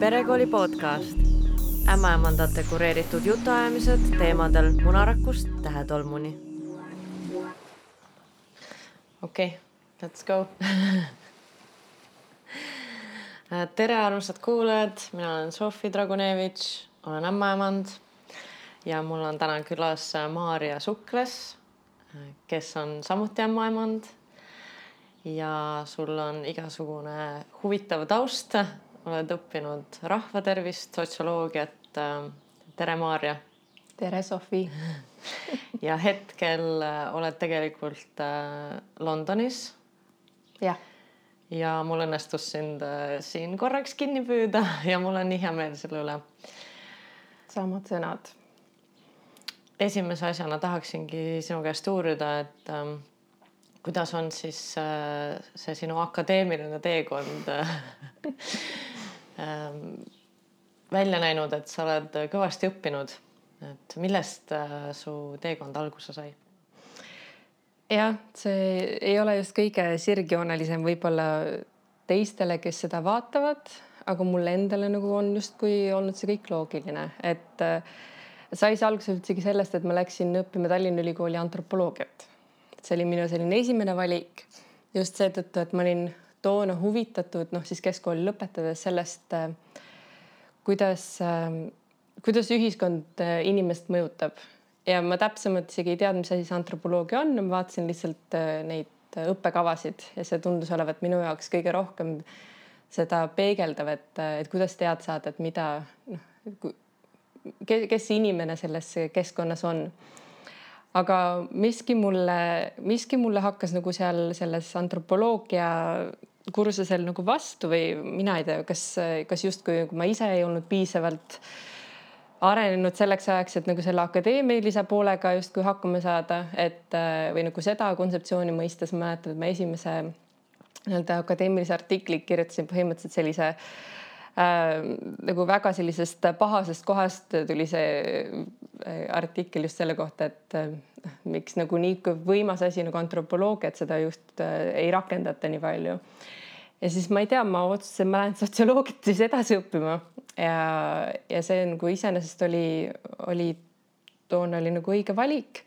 perekooli podcast, ämmaemandate kureeritud jutuajamised teemadel munarakust tähetolmuni. okei okay,, let's go. Tere, armsad kuulajad, mina olen Sofi Dragunevitš, olen ämmaemand ja mul on täna külas Maarja Sukles, kes on samuti ämmaemand. Ja sul on igasugune huvitav taust, oled õppinud rahvatervist, sotsioloogiat. tere, Maarja. tere, Sofi ja hetkel oled tegelikult Londonis. jah. ja mul õnnestus sind siin korraks kinni püüda ja mul on nii hea meel selle üle. samad sõnad. esimese asjana tahaksingi sinu käest uurida, et kuidas on siis äh, see sinu akadeemiline teekond äh, ähm, välja näinud, et sa oled kõvasti õppinud, et millest äh, su teekond alguse sai? jah, see ei ole just kõige sirgjoonelisem võib-olla teistele, kes seda vaatavad, aga mulle endale nagu on justkui olnud see kõik loogiline, et sai see alguse üldsegi sellest, et ma läksin õppima Tallinna Ülikooli antropoloogiat see oli minu selline esimene valik. Just seetõttu, et ma olin toona huvitatud, noh siis keskkooli lõpetades sellest, äh, kuidas, äh, kuidas ühiskond äh, inimest mõjutab. Ja ma täpsemalt isegi ei teadnud, mis asi see antropoloogia on, ma vaatasin lihtsalt neid õppekavasid ja see tundus olevat minu jaoks kõige rohkem seda peegeldav, et, et kuidas teada saada, et mida noh, kes see inimene selles keskkonnas on aga miski mulle, miski mulle hakkas nagu seal selles antropoloogia kursusel nagu vastu või mina ei tea, kas, kas justkui ma ise ei olnud piisavalt arenenud selleks ajaks, et nagu selle akadeemilise poolega justkui hakkama saada, et või nagu seda kontseptsiooni mõistes ma mäletan, et ma esimese nii-öelda akadeemilise artikli kirjutasin põhimõtteliselt sellise äh, nagu väga sellisest pahasest kohast tuli see äh, artikkel just selle kohta, et äh, miks nagu nii võimas asi nagu antropoloogia, et seda just äh, ei rakendata nii palju. ja siis ma ei tea, ma otsustasin, ma lähen sotsioloogiat siis edasi õppima ja, ja see nagu iseenesest oli, oli toona oli nagu õige valik.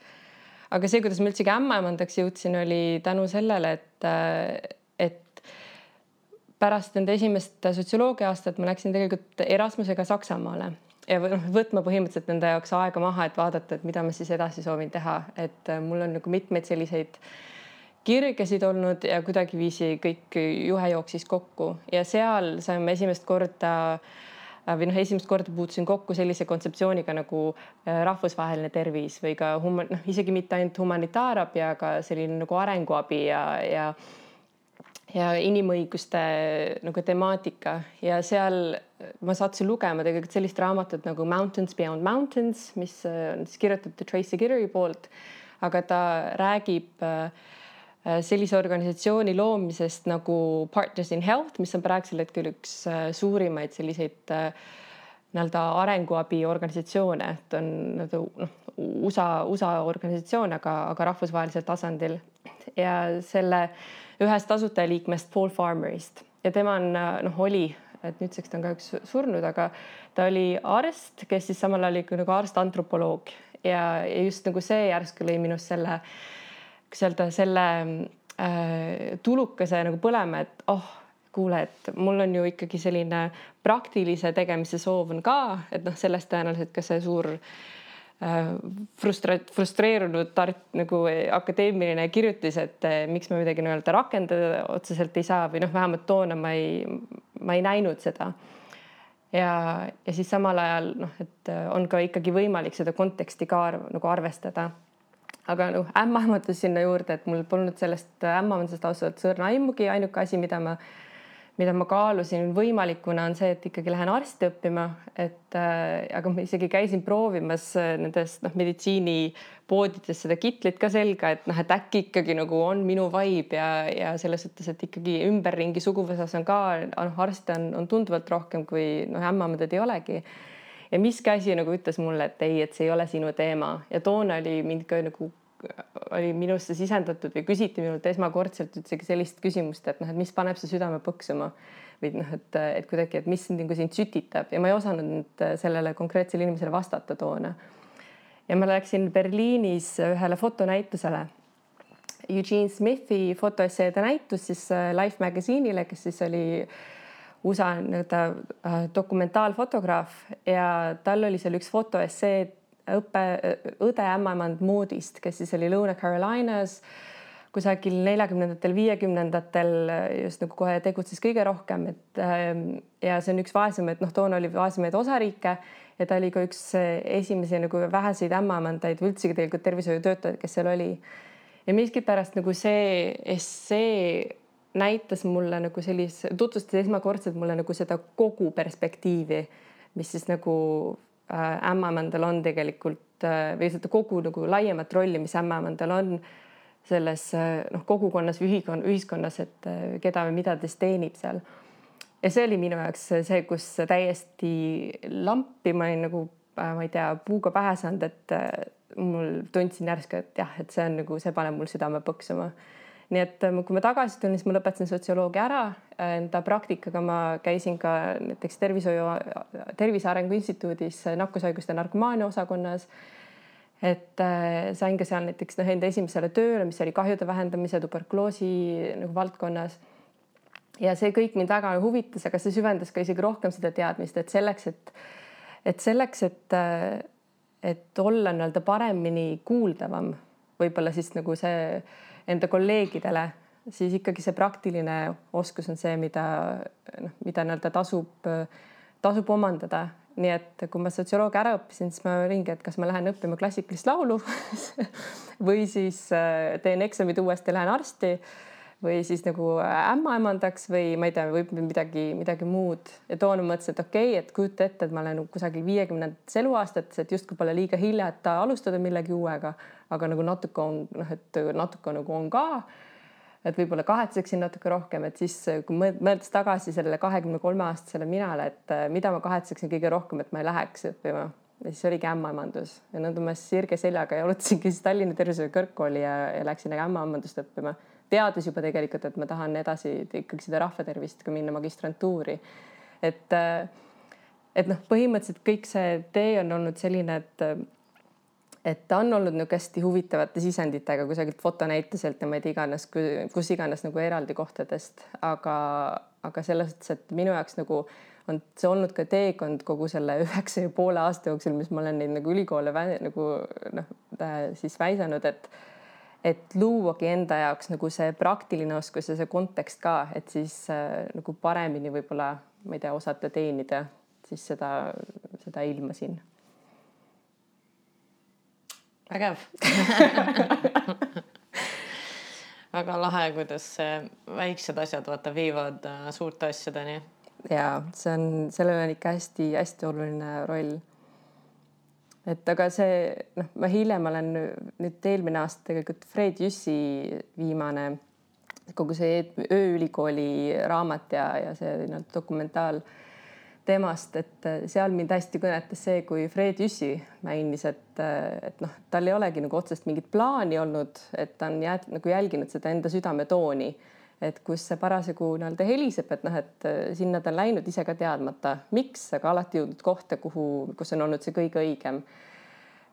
aga see, kuidas ma üldsegi ämmaemandaks jõudsin, oli tänu sellele, et äh, pärast enda esimest sotsioloogia aastat ma läksin tegelikult Erasmusega Saksamaale ja noh, võtma põhimõtteliselt enda jaoks aega maha, et vaadata, et mida ma siis edasi soovin teha, et äh, mul on nagu mitmeid selliseid kirgesid olnud ja kuidagiviisi kõik juhe jooksis kokku. Ja seal saime esimest korda äh, või noh, esimest korda puutusin kokku sellise kontseptsiooniga nagu äh, rahvusvaheline tervis või ka human-, noh, isegi mitte ainult humanitaarabi, aga selline nagu arenguabi ja, ja ja inimõiguste nagu temaatika. Ja seal ma sattusin lugema tegelikult sellist raamatut nagu Mountains Beyond Mountains, mis äh, on siis kirjutatud Tracy Kirri poolt, aga ta räägib äh, sellise organisatsiooni loomisest nagu Partners in Health, mis on praegusel hetkel üks äh, suurimaid selliseid nii-öelda arenguabiorganisatsioone, et on noh, USA, USA organisatsioon, aga, aga rahvusvahelisel tasandil. Ja selle ühest asutajaliikmest Paul Farmerist. Ja tema on noh, oli, et nüüdseks ta on kahjuks surnud, aga ta oli arst, kes siis samal ajal oli nagu arst-antropoloog. Ja, ja just nagu see järsku lõi minust selle, kuidas öelda, selle äh, tulukese nagu põlema, et oh, kuule, et mul on ju ikkagi selline praktilise tegemise soov on ka, et noh, sellest tõenäoliselt ka see suur äh, Äh, frustra-, frustreerunud tart, nagu akadeemiline kirjutis, et äh, miks me midagi nii-öelda rakendada otseselt ei saa või noh, vähemalt toona ma ei, ma ei näinud seda. ja, ja siis samal ajal noh, et äh, on ka ikkagi võimalik seda konteksti ka arv, nagu arvestada. aga noh, ämmaemandus sinna juurde, et mul polnud sellest ämmaemandusest ausalt öeldes õrna aimugi, ainuke asi, mida ma mida ma kaalusin võimalikuna, on see, et ikkagi lähen arsti õppima, et äh, aga ma isegi käisin proovimas äh, nendes noh, meditsiinipoodides seda kitlit ka selga, et noh, et äkki ikkagi nagu on minu vibe ja, ja selles suhtes, et ikkagi ümberringi suguvõsas on ka noh, arste on, on tunduvalt rohkem kui noh, ämmaemandad ei olegi. ja miski asi nagu ütles mulle, et ei, et see ei ole sinu teema ja toona oli mind ka nagu oli minusse sisendatud või küsiti minult esmakordselt üldsegi sellist küsimust, et noh, et mis paneb su südame põksuma. või noh, et, et kuidagi, et mis nagu sind sütitab ja ma ei osanud nüüd sellele konkreetsele inimesele vastata toona. ja ma läksin Berliinis ühele fotonäitusele. Eugene Smithi fotoesseede näitus siis Life Magazine'ile, kes siis oli USA nii-öelda äh, dokumentaalfotograaf ja tal oli seal üks fotoessee õppe, õde ämmaemand Moodist, kes siis oli Lõuna-Carolinas kusagil neljakümnendatel, viiekümnendatel just nagu kohe tegutses kõige rohkem, et ähm, ja see on üks vaesemaid, noh, toona oli vaesemaid osariike ja ta oli ka üks esimesi nagu väheseid ämmaemandaid või üldsegi tegelikult tervishoiutöötajaid, kes seal oli. ja miskipärast nagu see essee näitas mulle nagu sellise, tutvustas esmakordselt mulle nagu seda kogu perspektiivi, mis siis nagu ämmaemandal on tegelikult äh, või seda kogu nagu laiemat rolli, mis ämmaemandal on selles noh, kogukonnas ühiskon, ühiskonnas, et keda või mida ta siis teenib seal. ja see oli minu jaoks see, kus täiesti lampi ma olin nagu, ma ei tea, puuga pähe saanud, et mul tundsin järsku, et jah, et see on nagu, see paneb mul südame põksuma. Nii et kui ma tagasi tulin, siis ma lõpetasin sotsioloogia ära. Enda praktikaga ma käisin ka näiteks tervishoiu, Tervise Arengu Instituudis nakkushaiguste narkomaania osakonnas et äh, sain ka seal näiteks noh, enda esimesele tööle, mis oli kahjude vähendamise tuberkuloosi nagu valdkonnas. ja see kõik mind väga huvitas, aga see süvendas ka isegi rohkem seda teadmist, et selleks, et et selleks, et äh, et olla nii-öelda paremini kuuldavam, võib-olla siis nagu see enda kolleegidele, siis ikkagi see praktiline oskus on see, mida noh, mida nii-öelda tasub, tasub omandada. Nii et kui ma sotsioloogia ära õppisin, siis ma olingi, et kas ma lähen õppima klassikalist laulu või siis äh, teen eksamid uuesti, lähen arsti või siis nagu ämmaemandaks või ma ei tea, võib midagi, midagi muud. Ja toona mõtlesin, et okei okay,, et kujuta ette, et ma olen kusagil viiekümnendates eluaastates, et justkui pole liiga hilja, et alustada millegi uuega, aga nagu natuke on noh, et natuke nagu on ka. Et võib-olla kahetseksin natuke rohkem, et siis kui mõeldes tagasi sellele kahekümne kolme aastasele minale, et äh, mida ma kahetseksin kõige rohkem, et ma ei läheks õppima ja siis oligi ämmaemandus. Ja nõnda ma sirge seljaga jalutasingi siis Tallinna Tervishoiu Kõrgkooli ja, ja läksin ämmaemandust õppima, teades juba tegelikult, et ma tahan edasi ikkagi seda rahvatervist ka minna magistrantuuri. et, äh, et noh, põhimõtteliselt kõik see tee on olnud selline, et et ta on olnud niisugune hästi huvitavate sisenditega kusagilt fotonäituselt ja ma ei tea iganes, kus iganes nagu eraldi kohtadest, aga, aga selles mõttes, et minu jaoks nagu on see olnud ka teekond kogu selle üheksa ja poole aasta jooksul, mis ma olen neid nagu ülikoole nagu noh, siis väisanud, et et luuagi enda jaoks nagu see praktiline oskus ja see kontekst ka, et siis äh, nagu paremini võib-olla, ma ei tea, osata teenida siis seda, seda ilma siin vägev väga lahe, kuidas väiksed asjad vaata viivad äh, suurte asjadeni. ja see on, sellel on ikka hästi-hästi oluline roll. et aga see noh, ma hiljem olen nüüd eelmine aasta tegelikult Fred Jüssi viimane kogu see ööülikooli raamat ja, ja see nii-öelda dokumentaal temast, et äh, seal mind hästi kõnetas see, kui Fred Jüssi mainis, et, äh, et noh, tal ei olegi nagu otsest mingit plaani olnud, et ta on jääd, nagu jälginud seda enda südametooni, et kus see parasjagu nii-öelda heliseb, et noh, et äh, sinna ta on läinud ise ka teadmata, miks, aga alati jõudnud kohta, kuhu, kus on olnud see kõige õigem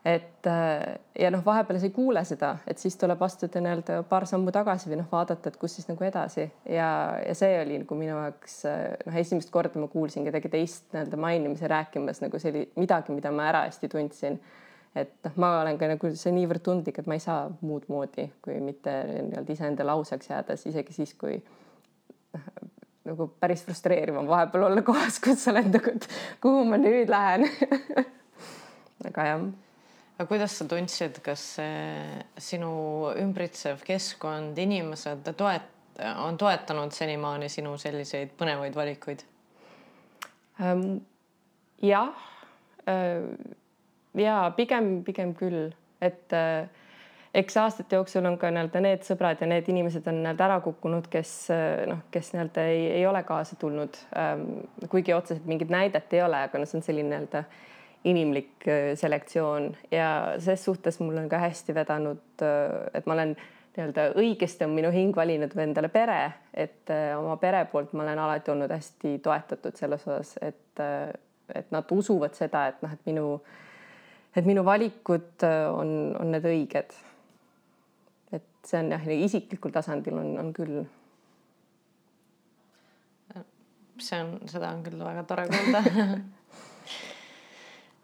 et äh, ja noh, vahepeal sa ei kuule seda, et siis tuleb astuda nii-öelda paar sammu tagasi või noh, vaadata, et kus siis nagu edasi. Ja, ja see oli nagu minu jaoks äh, noh, esimest korda ma kuulsin kedagi teist nii-öelda mainimas ja rääkimas nagu see oli midagi, mida ma ära hästi tundsin. et noh, ma olen ka nagu see niivõrd tundlik, et ma ei saa muud moodi, kui mitte nii-öelda iseenda lauseks jäädes, isegi siis, kui noh, nagu päris frustreeriv on vahepeal olla kohas, kus sa oled nagu, et kuhu ma nüüd lähen. Aga jah aga kuidas sa tundsid, kas sinu ümbritsev keskkond, inimesed toet-, on toetanud senimaani sinu selliseid põnevaid valikuid ähm,? jah äh,, ja pigem, pigem küll, et äh, eks aastate jooksul on ka nii-öelda need sõbrad ja need inimesed on nii-öelda ära kukkunud, kes äh, noh, kes nii-öelda ei, ei ole kaasa tulnud ähm,. kuigi otseselt mingit näidet ei ole, aga noh, see on selline nii-öelda inimlik äh, selektsioon ja ses suhtes mul on ka hästi vedanud, äh, et ma olen nii-öelda õigesti on minu hing valinud endale pere, et äh, oma pere poolt ma olen alati olnud hästi toetatud selles osas, et, et nad usuvad seda, et noh, et minu, et minu valikud on, on need õiged. et see on jah, isiklikul tasandil on, on küll. see on, seda on küll väga tore kuulda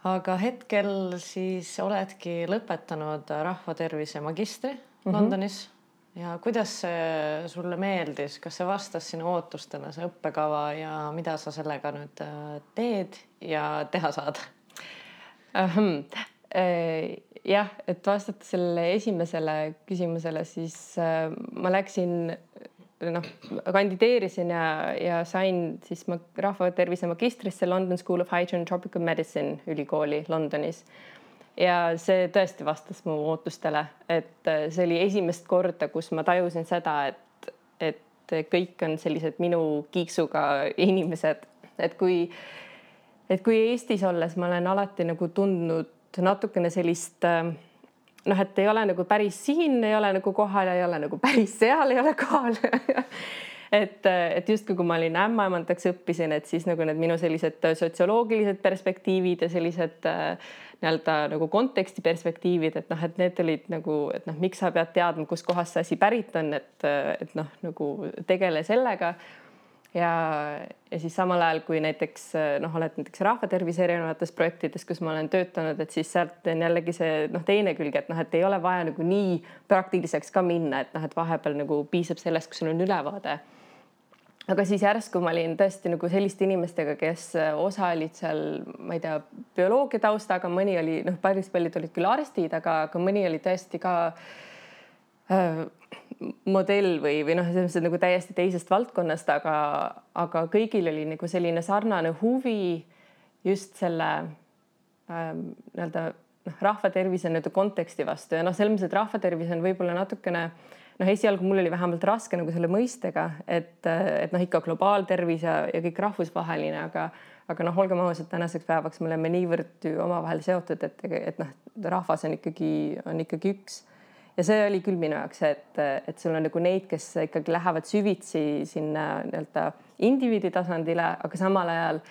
aga hetkel siis oledki lõpetanud rahvatervise magistri mm -hmm. Londonis ja kuidas see sulle meeldis, kas see vastas sinu ootustele, see õppekava ja mida sa sellega nüüd äh, teed ja teha saad? Äh, jah, et vastata sellele esimesele küsimusele, siis äh, ma läksin noh, kandideerisin ja, ja sain siis ma rahvatervise magistrisse London School of Hygiene and Tropical Medicine ülikooli Londonis. ja see tõesti vastas mu ootustele, et äh, see oli esimest korda, kus ma tajusin seda, et, et kõik on sellised minu kiiksuga inimesed, et kui, et kui Eestis olles ma olen alati nagu tundnud natukene sellist äh, noh, et ei ole nagu päris siin ei ole nagu kohal ja ei ole nagu päris seal ei ole kohal. Et, et justkui kui ma olin ämmaemandaks õppisin, et siis nagu need minu sellised sotsioloogilised perspektiivid ja sellised äh, nii-öelda nagu konteksti perspektiivid, et noh, et need olid nagu, et noh, miks sa pead teadma, kuskohast see asi pärit on, et, et noh, nagu tegele sellega ja, ja siis samal ajal, kui näiteks noh, oled näiteks rahvatervise erinevates projektides, kus ma olen töötanud, et siis sealt on jällegi see noh, teine külg, et noh, et ei ole vaja nagu nii praktiliseks ka minna, et noh, et vahepeal nagu piisab sellest, kui sul on ülevaade. aga siis järsku ma olin tõesti nagu selliste inimestega, kes osa olid seal, ma ei tea, bioloogia taustaga, mõni oli noh, päris paljud olid küll arstid, aga, aga mõni oli tõesti ka äh, modell või, või noh, selles mõttes nagu täiesti teisest valdkonnast, aga, aga kõigil oli nagu selline sarnane huvi just selle ähm, nii-öelda noh, rahvatervise nii-öelda konteksti vastu. Ja noh, selles mõttes, et rahvatervis on võib-olla natukene noh, esialgu mul oli vähemalt raske nagu selle mõistega, et, et noh, ikka globaaltervis ja, ja kõik rahvusvaheline, aga aga noh, olgem ausad, tänaseks päevaks me oleme niivõrd ju omavahel seotud, et, et noh, rahvas on ikkagi, on ikkagi üks ja see oli küll minu jaoks et, et sul on nagu neid, kes ikkagi lähevad süvitsi sinna nii-öelda indiviidi tasandile, aga samal ajal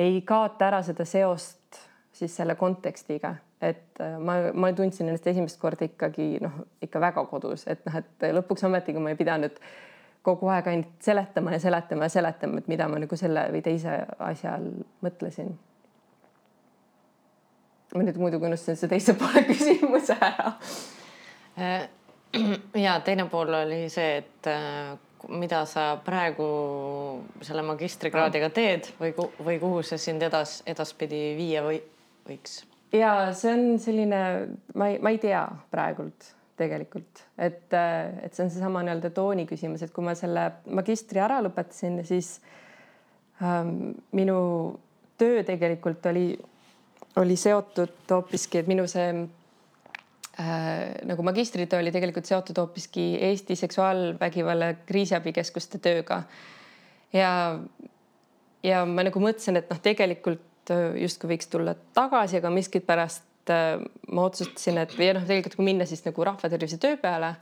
ei kaota ära seda seost siis selle kontekstiga, et äh, ma, ma tundsin ennast esimest korda ikkagi noh, ikka väga kodus, et noh, et lõpuks ometigi ma ei pidanud kogu aeg ainult seletama ja seletama ja seletama, et mida ma nagu selle või teise asja all mõtlesin. ma nüüd muidugi unustasin see teise poole küsimuse ära ja teine pool oli see, et äh, mida sa praegu selle magistrikraadiga teed või, või kuhu see sind edas, edaspidi viia või võiks? ja see on selline, ma ei, ma ei tea praegult tegelikult, et, äh, et see on seesama nii-öelda tooni küsimus, et kui ma selle magistri ära lõpetasin, siis ähm, minu töö tegelikult oli, oli seotud hoopiski, et minu see äh, nagu magistritöö oli tegelikult seotud hoopiski Eesti seksuaalvägivalla kriisiabikeskuste tööga. ja, ja ma nagu mõtlesin, et noh, tegelikult äh, justkui võiks tulla tagasi, aga miskipärast äh, ma otsustasin, et või noh, tegelikult kui minna siis nagu rahvatervise töö peale,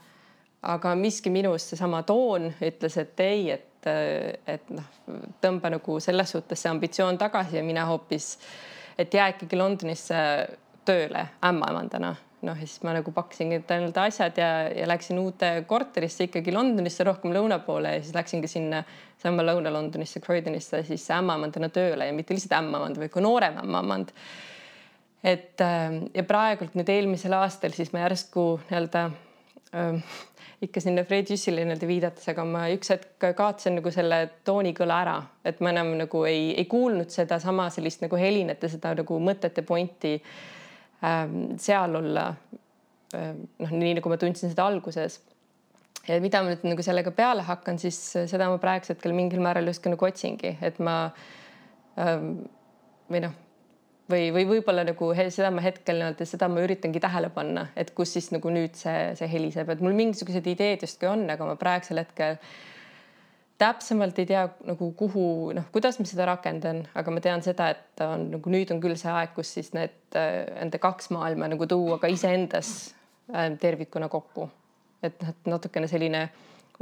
aga miski minus seesama toon ütles, et ei, et, äh, et noh, tõmba nagu selles suhtes see ambitsioon tagasi ja mine hoopis, et jää ikkagi Londonisse tööle ämmaemandana noh, ja siis ma nagu pakkisingi ainult asjad ja, ja läksin uude korterisse ikkagi Londonisse rohkem lõuna poole ja siis läksingi sinna sama Lõuna-Londonisse, Croydonisse siis ämmaemandana tööle ja mitte lihtsalt ämmaemand, vaid ka noorem ämmaemand. et äh, ja praegult nüüd eelmisel aastal siis ma järsku nii-öelda äh, ikka sinna Fred Jüssile nii-öelda viidates, aga ma üks hetk kaotasin nagu selle toonikõla ära, et ma enam nagu ei, ei kuulnud sedasama sellist nagu helinat ja seda nagu mõtet ja pointi Ähm, seal olla. Ähm, noh, nii nagu ma tundsin seda alguses. ja mida ma nüüd nagu sellega peale hakkan, siis seda ma praegusel hetkel mingil määral justkui nagu otsingi, et ma ähm, või noh, või, või võib-olla nagu seda ma hetkel nii-öelda, seda ma üritangi tähele panna, et kus siis nagu nüüd see, see heliseb, et mul mingisugused ideed justkui on, aga ma praegusel hetkel täpsemalt ei tea nagu kuhu, noh, kuidas ma seda rakendan, aga ma tean seda, et on nagu nüüd on küll see aeg, kus siis need, nende kaks maailma nagu tuua ka iseendas äh, tervikuna kokku et noh, et natukene selline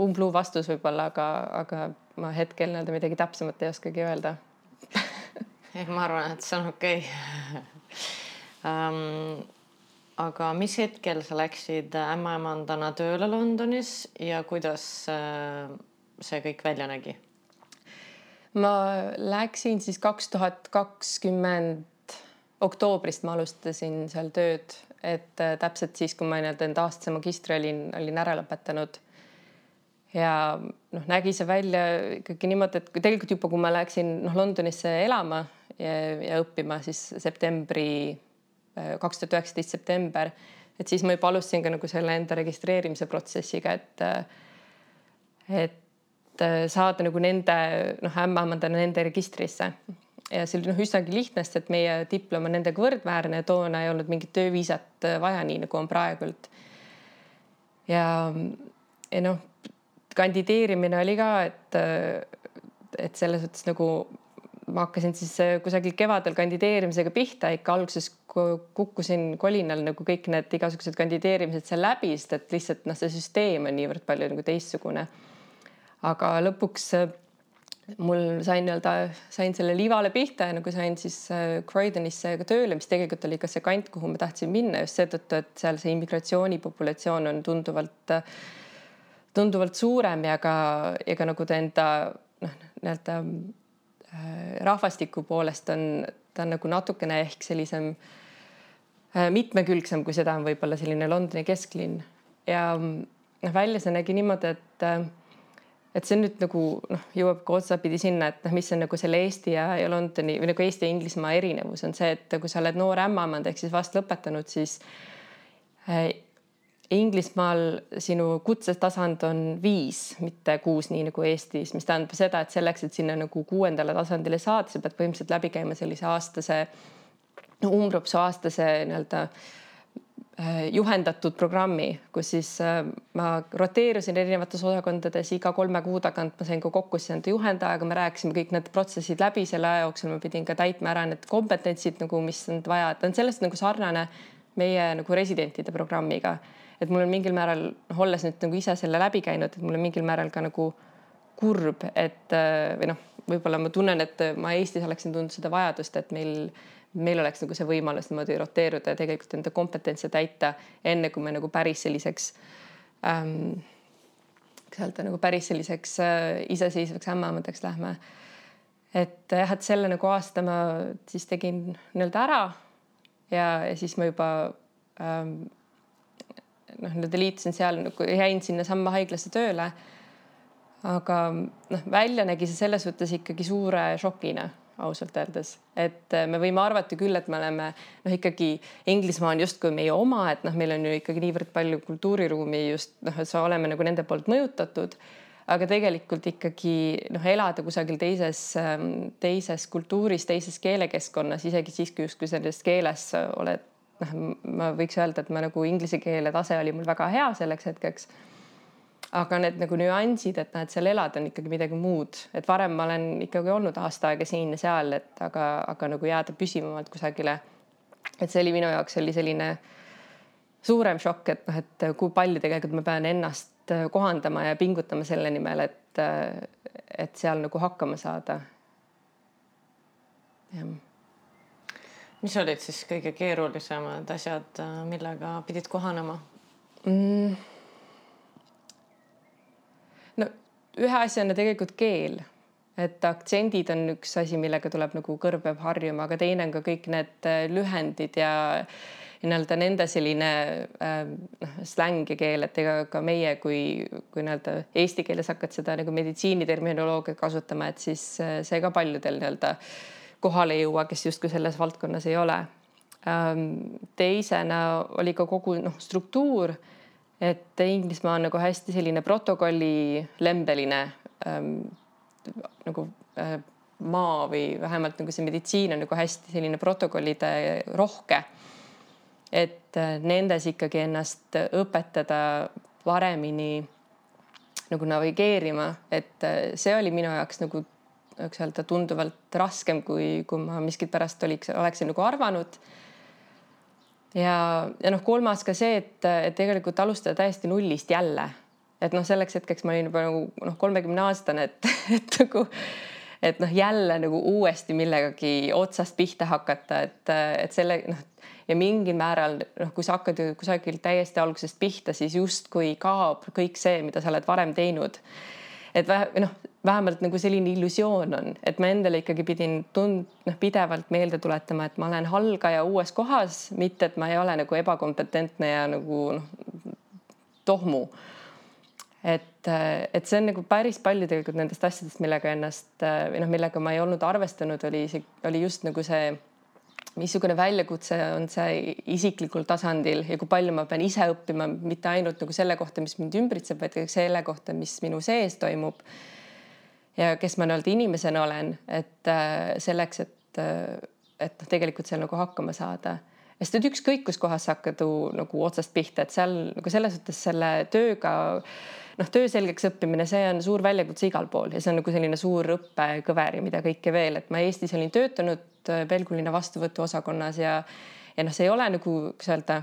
umbluu vastus võib-olla, aga, aga ma hetkel nii-öelda midagi täpsemat ei oskagi öelda ei, ma arvan, et see on okei okay. um, aga mis hetkel sa läksid ämmaemandana tööle Londonis ja kuidas äh, see kõik välja nägi? ma läksin siis kaks tuhat kakskümmend oktoobrist ma alustasin seal tööd, et äh, täpselt siis, kui ma nii-öelda enda aastase magistri olin, olin ära lõpetanud. ja noh, nägi see välja ikkagi niimoodi, et tegelikult juba, kui ma läksin noh Londonisse elama ja, ja õppima, siis septembri, äh, kaks tuhat üheksateist september, et siis ma juba alustasin ka nagu selle enda registreerimise protsessiga, et äh, et saada nagu nende noh, ämmaemandana nende registrisse ja see oli noh, üsnagi lihtne, sest et meie diplom on nendega võrdväärne, toona ei olnud mingit tööviisat äh, vaja, nii nagu on praegult. ja, ja noh, kandideerimine oli ka, et, äh, et selles suhtes nagu ma hakkasin siis äh, kusagil kevadel kandideerimisega pihta, ikka alguses kukkusin kolinal nagu kõik need igasugused kandideerimised seal läbi, sest et lihtsalt noh, see süsteem on niivõrd palju nagu teistsugune. Aga lõpuks mul sain nii-öelda, sain selle livale pihta ja nagu sain siis äh, Croydonisse ka tööle, mis tegelikult oli ka see kant, kuhu ma tahtsin minna just seetõttu, et seal see immigratsioonipopulatsioon on tunduvalt, tunduvalt suurem ja ka, ja ka nagu ta enda noh, nii-öelda rahvastiku poolest on ta on nagu natukene ehk sellisem mitmekülgsem, kui seda on võib-olla selline Londoni kesklinn ja noh, välja see nägi niimoodi, et et see nüüd nagu noh, jõuab ka otsapidi sinna, et noh, mis on nagu selle Eesti ja, ja Londoni või nagu Eesti ja Inglismaa erinevus on see, et kui sa oled noor ämmaemand ehk siis vast lõpetanud, siis äh, Inglismaal sinu kutsetasand on viis, mitte kuus, nii nagu Eestis, mis tähendab seda, et selleks, et sinna nagu kuuendale tasandile saada, sa pead põhimõtteliselt läbi käima sellise aastase, umbrupsu aastase nii-öelda Äh, juhendatud programmi, kus siis äh, ma roteerusin erinevates osakondades iga kolme kuu tagant ma sain ka kokku siis nende juhendajaga, me rääkisime kõik need protsessid läbi, selle aja jooksul ma pidin ka täitma ära need kompetentsid nagu, mis on vaja, ta on sellest nagu sarnane meie nagu residentide programmiga. et mul on mingil määral, noh, olles nüüd nagu ise selle läbi käinud, et mul on mingil määral ka nagu kurb, et äh, või noh, võib-olla ma tunnen, et ma Eestis oleksin tundnud seda vajadust, et meil meil oleks nagu see võimalus niimoodi roteeruda ja tegelikult enda kompetentse täita, enne kui me nagu päris selliseks ähm,, kuidas öelda, nagu päris selliseks äh, iseseisvaks ämmaemadaks lähme. et jah, et selle nagu aasta ma siis tegin nii-öelda ära ja, ja siis ma juba ähm, noh, nii-öelda liitusin seal nagu jäin sinnasamma haiglasse tööle. aga noh, välja nägi see selles suhtes ikkagi suure šokina ausalt öeldes, et äh, me võime arvata küll, et me oleme noh, ikkagi Inglismaa on justkui meie oma, et noh, meil on ju ikkagi niivõrd palju kultuuriruumi just noh, et sa oleme nagu nende poolt mõjutatud. aga tegelikult ikkagi noh, elada kusagil teises, ähm, teises kultuuris, teises keelekeskkonnas, isegi siis, kui justkui selles keeles oled noh, ma võiks öelda, et ma nagu inglise keele tase oli mul väga hea selleks hetkeks aga need nagu nüansid, et näed, seal elada on ikkagi midagi muud, et varem ma olen ikkagi olnud aasta aega siin ja seal, et aga, aga nagu jääda püsivamalt kusagile. et see oli minu jaoks oli selline suurem šokk, et noh, et kui palju tegelikult ma pean ennast kohandama ja pingutama selle nimel, et, et seal nagu hakkama saada. jah mis olid siis kõige keerulisemad asjad, millega pidid kohanema mm.? Ühe asjana tegelikult keel, et aktsendid on üks asi, millega tuleb nagu kõrv peab harjuma, aga teine on ka kõik need äh, lühendid ja nii-öelda nende selline äh, noh äh, släng ja keel, et ega ka meie, kui, kui nii-öelda eesti keeles hakkad seda nagu meditsiiniterminoloogiat kasutama, et siis äh, see ka paljudel nii-öelda kohale ei jõua, kes justkui selles valdkonnas ei ole. Ähm,. teisena oli ka kogu noh, struktuur et Inglismaa on nagu hästi selline protokolli lembeline ähm, nagu äh, maa või vähemalt nagu see meditsiin on nagu hästi selline protokollide rohke. et äh, nendes ikkagi ennast õpetada paremini nagu navigeerima, et äh, see oli minu jaoks nagu võiks öelda tunduvalt raskem, kui, kui ma miskipärast oliks, oleksin nagu arvanud ja, ja noh, kolmas ka see, et, et tegelikult alustada täiesti nullist jälle. et noh, selleks hetkeks ma olin juba nagu noh, kolmekümne aastane, et, et nagu et noh, jälle nagu uuesti millegagi otsast pihta hakata, et, et selle noh ja mingil määral noh, kui sa hakkad ju kusagil täiesti algusest pihta, siis justkui kaob kõik see, mida sa oled varem teinud. et noh, vähemalt nagu selline illusioon on, et ma endale ikkagi pidin tund-, noh, pidevalt meelde tuletama, et ma olen algaja uues kohas, mitte et ma ei ole nagu ebakompetentne ja nagu noh, tohmu et, et see on nagu päris palju tegelikult nendest asjadest, millega ennast või noh, millega ma ei olnud arvestanud, oli, oli just nagu see missugune väljakutse on see isiklikul tasandil ja kui palju ma pean ise õppima, mitte ainult nagu selle kohta, mis mind ümbritseb, vaid ka selle kohta, mis minu sees toimub. Ja kes ma nii-öelda inimesena olen, et äh, selleks, et, äh, et noh, tegelikult seal nagu hakkama saada. Sest et ükskõik, kus kohas sa hakkad nagu otsast pihta, et seal nagu selles suhtes selle tööga noh, töö selgeks õppimine, see on suur väljakutse igal pool ja see on nagu selline suur õppekõver ja mida kõike veel, et ma Eestis olin töötanud Pelgulinna vastuvõtuosakonnas ja, ja noh, see ei ole nagu, kuidas öelda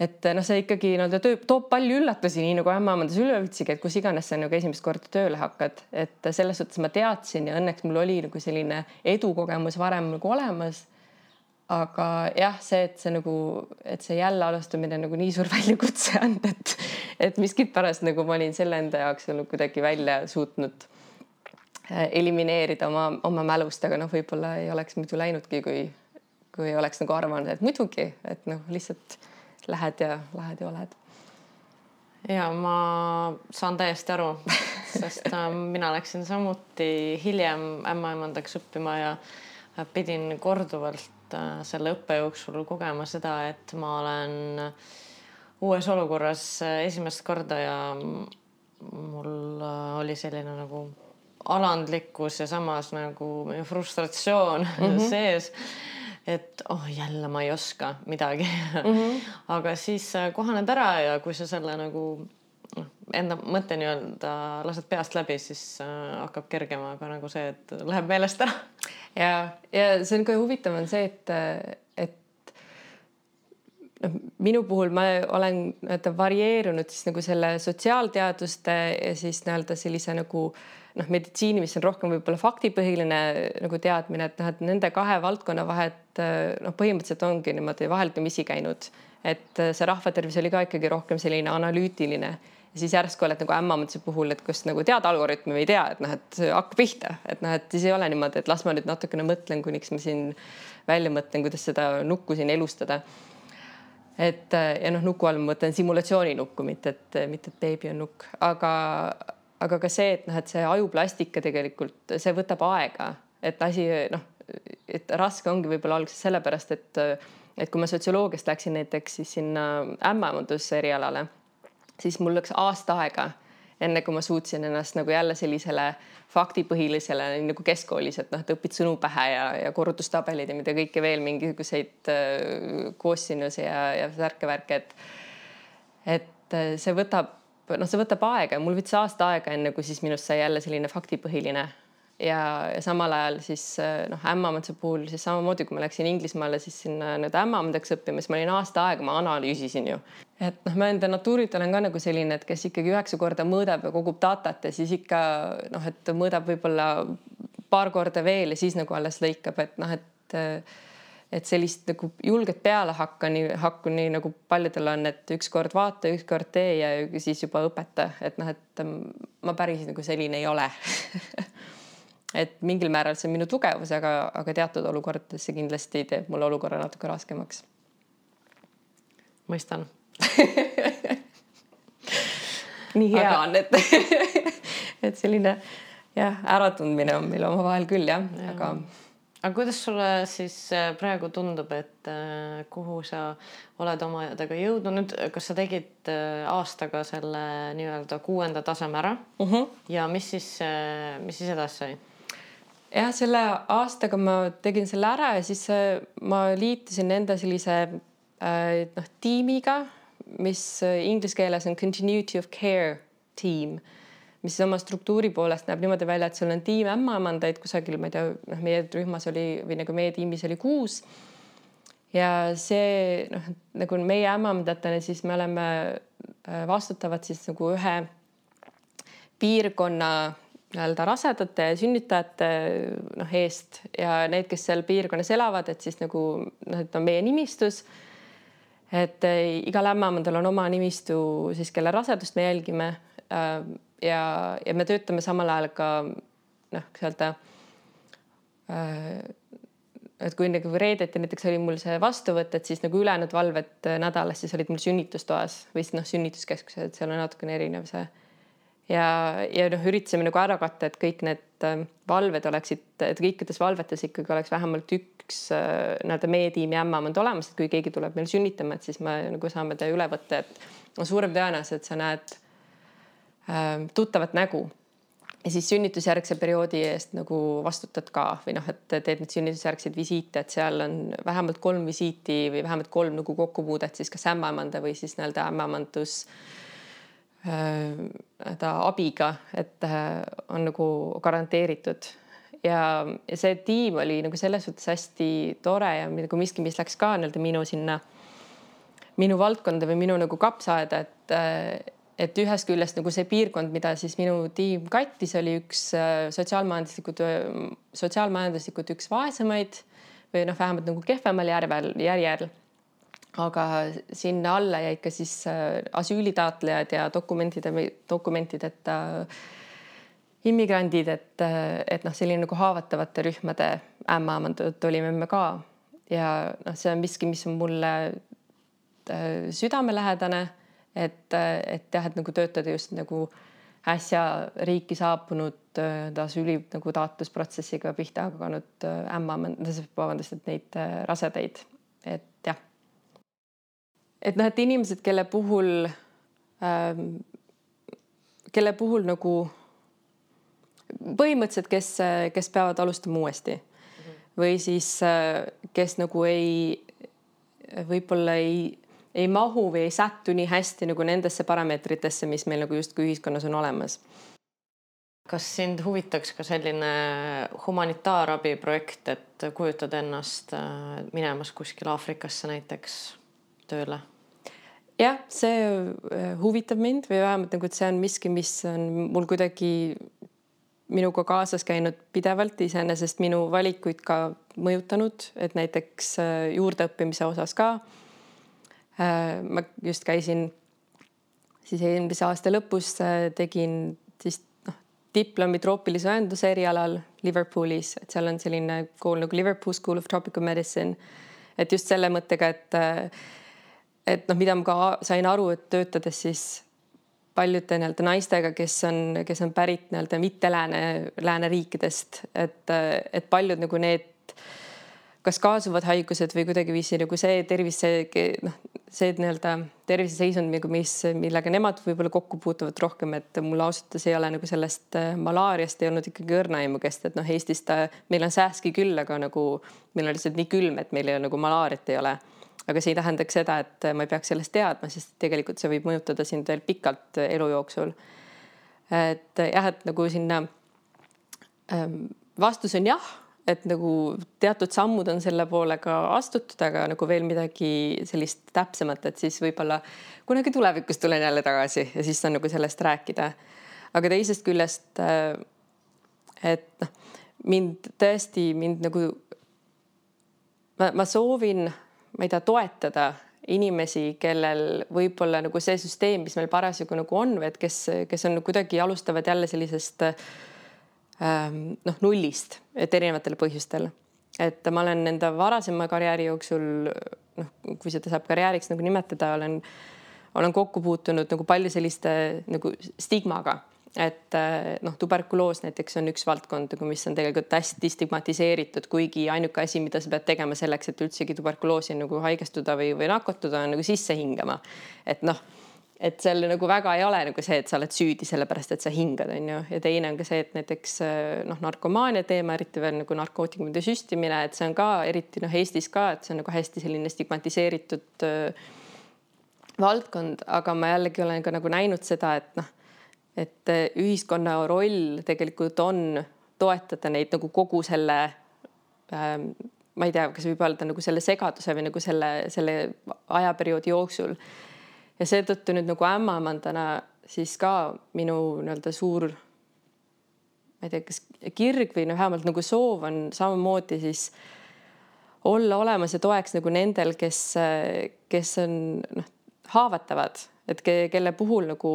et noh, see ikkagi nii-öelda töö toob palju üllatusi, nii nagu ämmaemandas üleüldsegi, et kus iganes sa nagu esimest korda tööle hakkad, et selles suhtes ma teadsin ja õnneks mul oli nagu selline edukogemus varem nagu olemas. aga jah, see, et see nagu, et see jälle alustamine nagu nii suur väljakutse on, et, et miskipärast nagu ma olin selle enda jaoks nagu kuidagi välja suutnud Äh, elimineerida oma, oma mälust, aga noh, võib-olla ei oleks muidu läinudki, kui, kui oleks nagu arvanud, et muidugi, et noh, lihtsalt lähed ja lähed ja oled. ja ma saan täiesti aru, sest äh, mina läksin samuti hiljem ämmaemandaks õppima ja pidin korduvalt äh, selle õppe jooksul kogema seda, et ma olen uues olukorras esimest korda ja mul oli selline nagu alandlikkus ja samas nagu frustratsioon mm -hmm. sees. Et oh, jälle ma ei oska midagi mm. -hmm. aga siis äh, kohaned ära ja kui sa selle nagu noh, enda mõtte nii-öelda lased peast läbi, siis äh, hakkab kergema ka nagu see, et läheb meelest ära. ja, ja see on ka huvitav, on see, et, et noh, minu puhul ma olen nii-öelda varieerunud siis nagu selle sotsiaalteaduste ja siis nii-öelda sellise nagu äh, noh, meditsiini, mis on rohkem võib-olla faktipõhiline nagu teadmine, et noh, et nende kahe valdkonna vahet noh, põhimõtteliselt ongi niimoodi vaheldumisi käinud, et see rahvatervis oli ka ikkagi rohkem selline analüütiline. Ja siis järsku oled nagu ämmaemanduse puhul, et kas nagu tead algoritmi või ei tea, et noh, et hakka pihta, et noh, et siis ei ole niimoodi, et las ma nüüd natukene mõtlen, kuniks ma siin välja mõtlen, kuidas seda nukku siin elustada. et ja noh, nuku all ma mõtlen simulatsioonilukku, mitte et, mitte et beebi on nukk, aga aga ka see, et noh, et see ajuplastika tegelikult, see võtab aega, et asi noh, et raske ongi võib-olla alguses sellepärast, et et kui ma sotsioloogiast läksin näiteks siis sinna ämmaemanduse erialale, siis mul läks aasta aega, enne kui ma suutsin ennast nagu jälle sellisele faktipõhilisele nagu keskkoolis, et noh, et õpid sõnu pähe ja, ja korrutustabelid ja mida kõike veel, mingisuguseid äh, koossinuse ja, ja värke-värke, et et see võtab noh, see võtab aega ja mul võttis aasta aega, enne kui siis minust sai jälle selline faktipõhiline ja, ja samal ajal siis noh, ämmaemanduse puhul siis samamoodi, kui ma läksin Inglismaale, siis sinna nii-öelda ämmaemandaks õppima, siis ma olin aasta aega, ma analüüsisin ju. et noh, ma enda natuurilt olen ka nagu selline, et kes ikkagi üheksa korda mõõdab ja kogub datat ja siis ikka noh, et mõõdab võib-olla paar korda veel ja siis nagu alles lõikab, et noh, et et sellist nagu julget pealehakka nii, hakku nii nagu paljudel on, et ükskord vaata, ükskord tee ja siis juba õpeta, et noh, et ma päris nagu selline ei ole et mingil määral see on minu tugevus, aga, aga teatud olukordades see kindlasti teeb mulle olukorra natuke raskemaks. mõistan nii hea aga... on, et et selline jah, äratundmine on meil omavahel küll jah ja., aga aga kuidas sulle siis äh, praegu tundub, et äh, kuhu sa oled omadega jõudnud nüüd, kas sa tegid äh, aastaga selle nii-öelda kuuenda taseme ära uh mhm. -huh. ja mis siis, mis siis edasi sai? jah, selle aastaga ma tegin selle ära ja siis ma liitusin enda sellise noh tiimiga, mis inglise keeles on continuity of care tiim mis oma struktuuri poolest näeb niimoodi välja, et sul on tiim ämmaemandaid kusagil, ma ei tea, noh, meie rühmas oli või nagu meie tiimis oli kuus. ja see noh, nagu meie ämmaemandatena, siis me oleme äh, vastutavad siis nagu ühe piirkonna nii-öelda rasedate ja sünnitajate noh eest ja need, kes seal piirkonnas elavad, et siis nagu noh, et on meie nimistus. et äh, igal ämmaemandal on oma nimistu siis, kelle rasedust me jälgime. Äh, ja, ja me töötame samal ajal ka noh, kuidas öelda et kui nagu reedeti näiteks oli mul see vastuvõtt, et siis nagu ülejäänud valved äh, nädalas siis olid mul sünnitustoas või siis noh, sünnituskeskuses, et seal on natukene erinev see. ja, ja noh, üritasime nagu ära katta, et kõik need äh, valved oleksid, et kõikides valvetes ikkagi oleks vähemalt üks äh, nii-öelda meie tiimi ämmemand olemas, et kui keegi tuleb meil sünnitama, et siis me nagu saame ta üle võtta, et on suurem tõenäosus, et sa näed äh, tuttavat nägu ja siis sünnitusjärgse perioodi eest nagu vastutad ka või noh, et teed neid sünnitusjärgseid visiite, et seal on vähemalt kolm visiiti või vähemalt kolm nagu kokkupuudet siis kas ämmaemanda või siis nii-öelda ämmaemandus nii-öelda äh, abiga, et äh, on nagu garanteeritud. ja, ja see tiim oli nagu selles suhtes hästi tore ja nagu miski, mis läks ka nii-öelda minu sinna, minu valdkonda või minu nagu kapsaaeda, et äh, et ühest küljest nagu see piirkond, mida siis minu tiim kattis, oli üks äh, sotsiaalmajanduslikud, sotsiaalmajanduslikult üks vaesemaid või noh, vähemalt nagu kehvemal järvel, järjel. aga sinna alla jäid ka siis äh, asüülitaotlejad ja dokumentide, dokumentideta immigrandid, et, et noh, selline nagu haavatavate rühmade ämmaemandad olime me ka ja noh, see on miski, mis on mulle äh, südamelähedane et, et jah, et nagu töötada just nagu äsja riiki saabunud asüüli nagu taotlusprotsessiga pihta hakanud äh, ämma, vabandust, et neid äh, rasedaid, et jah. et noh, et inimesed, kelle puhul ähm,, kelle puhul nagu põhimõtteliselt, kes, kes peavad alustama uuesti -hmm. või siis äh, kes nagu ei, võib-olla ei ei mahu või ei sättu nii hästi nagu nendesse parameetritesse, mis meil nagu justkui ühiskonnas on olemas. kas sind huvitaks ka selline humanitaarabiprojekt, et kujutad ennast äh, minemas kuskile Aafrikasse näiteks tööle? jah, see äh, huvitab mind või vähemalt nagu, et see on miski, mis on mul kuidagi minuga kaasas käinud pidevalt, iseenesest minu valikuid ka mõjutanud, et näiteks äh, juurdeõppimise osas ka ma just käisin siis eelmise aasta lõpus äh, tegin siis noh, diplomi troopilise õenduse erialal Liverpoolis, et seal on selline kool nagu Liverpool School of Tropical Medicine. et just selle mõttega, et äh, et noh, mida ma ka sain aru, et töötades siis paljude nii-öelda naistega, kes on, kes on pärit nii-öelda mitte lääne, lääneriikidest, et, et paljud nagu need kas kaasuvad haigused või kuidagiviisi nagu see tervise, noh, see nii-öelda terviseseisund, nagu mis, millega nemad võib-olla kokku puutuvad rohkem, et mul ausalt öeldes ei ole nagu sellest äh, malaariast ei olnud ikkagi õrna aimukest, et noh, Eestis ta, meil on sääski küll, aga nagu meil on lihtsalt nii külm, et meil ei, nagu malaariat ei ole. aga see ei tähendaks seda, et ma ei peaks sellest teadma, sest tegelikult see võib mõjutada sind veel pikalt elu jooksul. et jah, et nagu sinna ähm, vastus on jah et nagu teatud sammud on selle poole ka astutud, aga nagu veel midagi sellist täpsemat, et siis võib-olla kunagi tulevikus tulen jälle tagasi ja siis saan nagu sellest rääkida. aga teisest küljest, äh, et noh, mind tõesti mind nagu ma, ma soovin, ma ei tea, toetada inimesi, kellel võib-olla nagu see süsteem, mis meil parasjagu nagu on või et kes, kes on kuidagi alustavad jälle sellisest äh, noh, nullist, et erinevatel põhjustel. et ma olen enda varasema karjääri jooksul noh, kui seda saab karjääriks nagu nimetada, olen, olen kokku puutunud nagu palju selliste nagu stigmaga et äh, noh, tuberkuloos näiteks on üks valdkond nagu, mis on tegelikult hästi stigmatiseeritud, kuigi ainuke asi, mida sa pead tegema selleks, et üldsegi tuberkuloosi nagu haigestuda või, või nakatuda, on nagu sisse hingama. et noh et seal nagu väga ei ole nagu see, et sa oled süüdi sellepärast, et sa hingad, on ju, ja teine on ka see, et näiteks äh, noh, narkomaania teema, eriti veel nagu narkootikumide süstimine, et see on ka eriti noh, Eestis ka, et see on nagu hästi selline stigmatiseeritud äh, valdkond, aga ma jällegi olen ka nagu näinud seda, et noh, et äh, ühiskonna roll tegelikult on toetada neid nagu kogu selle ähm, ma ei tea, kas võib öelda nagu selle segaduse või nagu selle, selle ajaperioodi jooksul. Ja seetõttu nüüd nagu ämmaemandana siis ka minu nii-öelda suur, ma ei tea, kas kirg või noh, vähemalt nagu soov on samamoodi siis olla olemas ja toeks nagu nendel, kes, kes on noh, haavatavad, et ke, kelle puhul nagu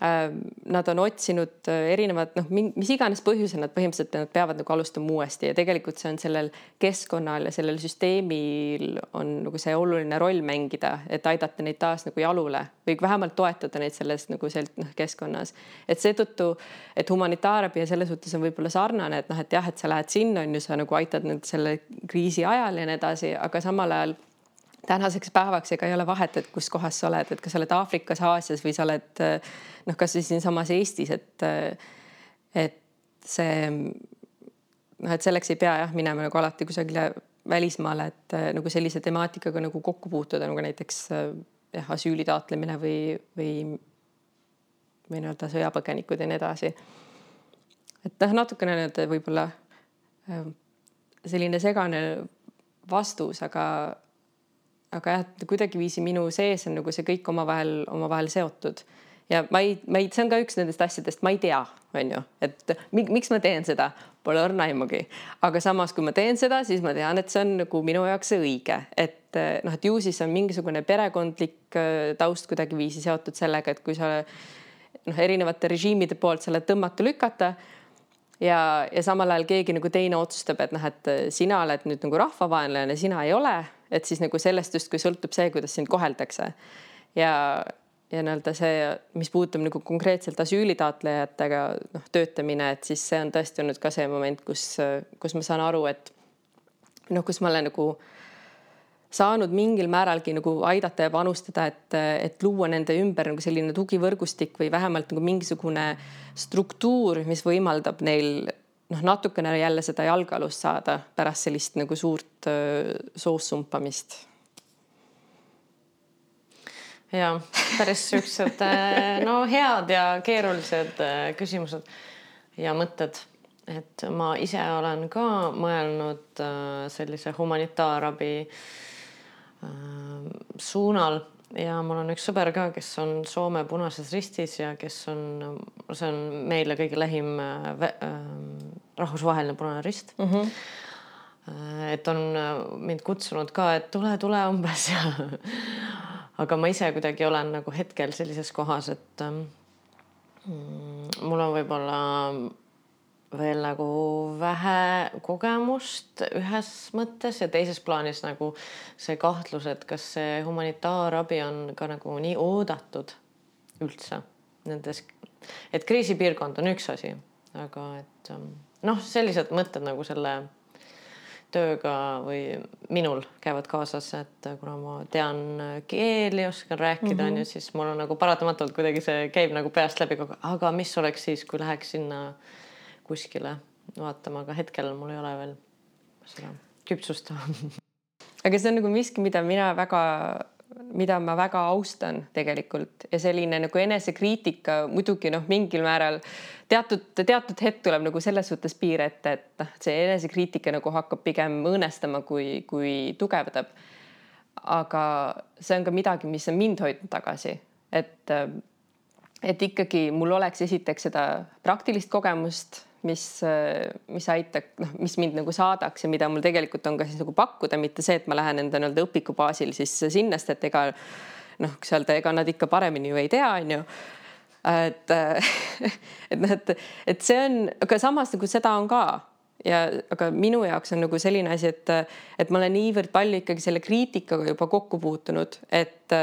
nad on otsinud äh, erinevad noh, mis iganes põhjusel nad põhimõtteliselt nad peavad nagu alustama uuesti ja tegelikult see on sellel keskkonnal ja sellel süsteemil on nagu see oluline roll mängida, et aidata neid taas nagu jalule või vähemalt toetada neid selles nagu seal noh, keskkonnas. et seetõttu, et humanitaarabi ja selles suhtes on võib-olla sarnane, et noh, et jah, et sa lähed sinna on ju, sa nagu aitad nüüd selle kriisi ajal ja nii edasi, aga samal ajal tänaseks päevaks ega ei ole vahet, et kus kohas sa oled, et kas sa oled Aafrikas, Aasias või sa oled noh, kasvõi siinsamas Eestis, et et see noh, et selleks ei pea jah minema nagu alati kusagile välismaale, et nagu sellise temaatikaga nagu kokku puutuda, nagu näiteks jah, asüüli taotlemine või, või või nii-öelda sõjapõgenikud ja nii edasi. et noh, natukene nii-öelda võib-olla selline segane vastus, aga aga jah, kuidagiviisi minu sees on nagu see kõik omavahel, omavahel seotud. Ja ma ei, ma ei, see on ka üks nendest asjadest, ma ei tea, on ju, et miks ma teen seda, pole õrna aimugi. aga samas, kui ma teen seda, siis ma tean, et see on nagu minu jaoks õige, et noh, et ju siis on mingisugune perekondlik äh, taust kuidagiviisi seotud sellega, et kui sa noh, erinevate režiimide poolt sa oled tõmmata lükata ja, ja samal ajal keegi nagu teine otsustab, et noh, et sina oled nüüd nagu rahvavaenlane, sina ei ole et siis nagu sellest justkui sõltub see, kuidas sind koheldakse. ja, ja nii-öelda see, mis puudutab nagu konkreetselt asüülitaotlejatega noh, töötamine, et siis see on tõesti olnud ka see moment, kus, kus ma saan aru, et noh, kus ma olen nagu saanud mingil määralgi nagu aidata ja panustada, et, et luua nende ümber nagu selline tugivõrgustik või vähemalt nagu mingisugune struktuur, mis võimaldab neil noh, natukene jälle seda jalgealust saada pärast sellist nagu suurt soos sumpamist. ja päris siuksed no head ja keerulised küsimused ja mõtted, et ma ise olen ka mõelnud sellise humanitaarabi suunal ja mul on üks sõber ka, kes on Soome Punases Ristis ja kes on, see on meile kõige lähim äh, rahvusvaheline Punane Rist mm. -hmm et on äh, mind kutsunud ka, et tule, tule umbes ja aga ma ise kuidagi olen nagu hetkel sellises kohas, et ähm, mm, mul on võib-olla veel nagu vähe kogemust ühes mõttes ja teises plaanis nagu see kahtlus, et kas see humanitaarabi on ka nagu nii oodatud üldse nendes, et kriisipiirkond on üks asi, aga et ähm, noh, sellised mõtted nagu selle tööga või minul käivad kaasas, et kuna ma tean keeli, oskan rääkida, on mm -hmm. ju, siis mul on nagu paratamatult kuidagi see käib nagu peast läbi kogu aeg, aga mis oleks siis, kui läheks sinna kuskile vaatama, aga hetkel mul ei ole veel seda küpsust. Aga see on nagu miski, mida mina väga, mida ma väga austan tegelikult. Ja selline nagu enesekriitika muidugi noh, mingil määral teatud, teatud hetk tuleb nagu selles suhtes piir ette, et noh, see enesekriitika nagu hakkab pigem õõnestama, kui, kui tugevdab. aga see on ka midagi, mis on mind hoidnud tagasi, et et ikkagi mul oleks esiteks seda praktilist kogemust mis, mis aitab, noh, mis mind nagu saadaks ja mida mul tegelikult on ka siis nagu pakkuda, mitte see, et ma lähen enda nii-öelda õpiku baasil siis sinna, sest et ega noh, kus öelda, ega nad ikka paremini ju ei tea, on ju. Et, et noh, et, et see on, aga samas nagu seda on ka. Ja aga minu jaoks on nagu selline asi, et, et ma olen niivõrd palju ikkagi selle kriitikaga juba kokku puutunud, et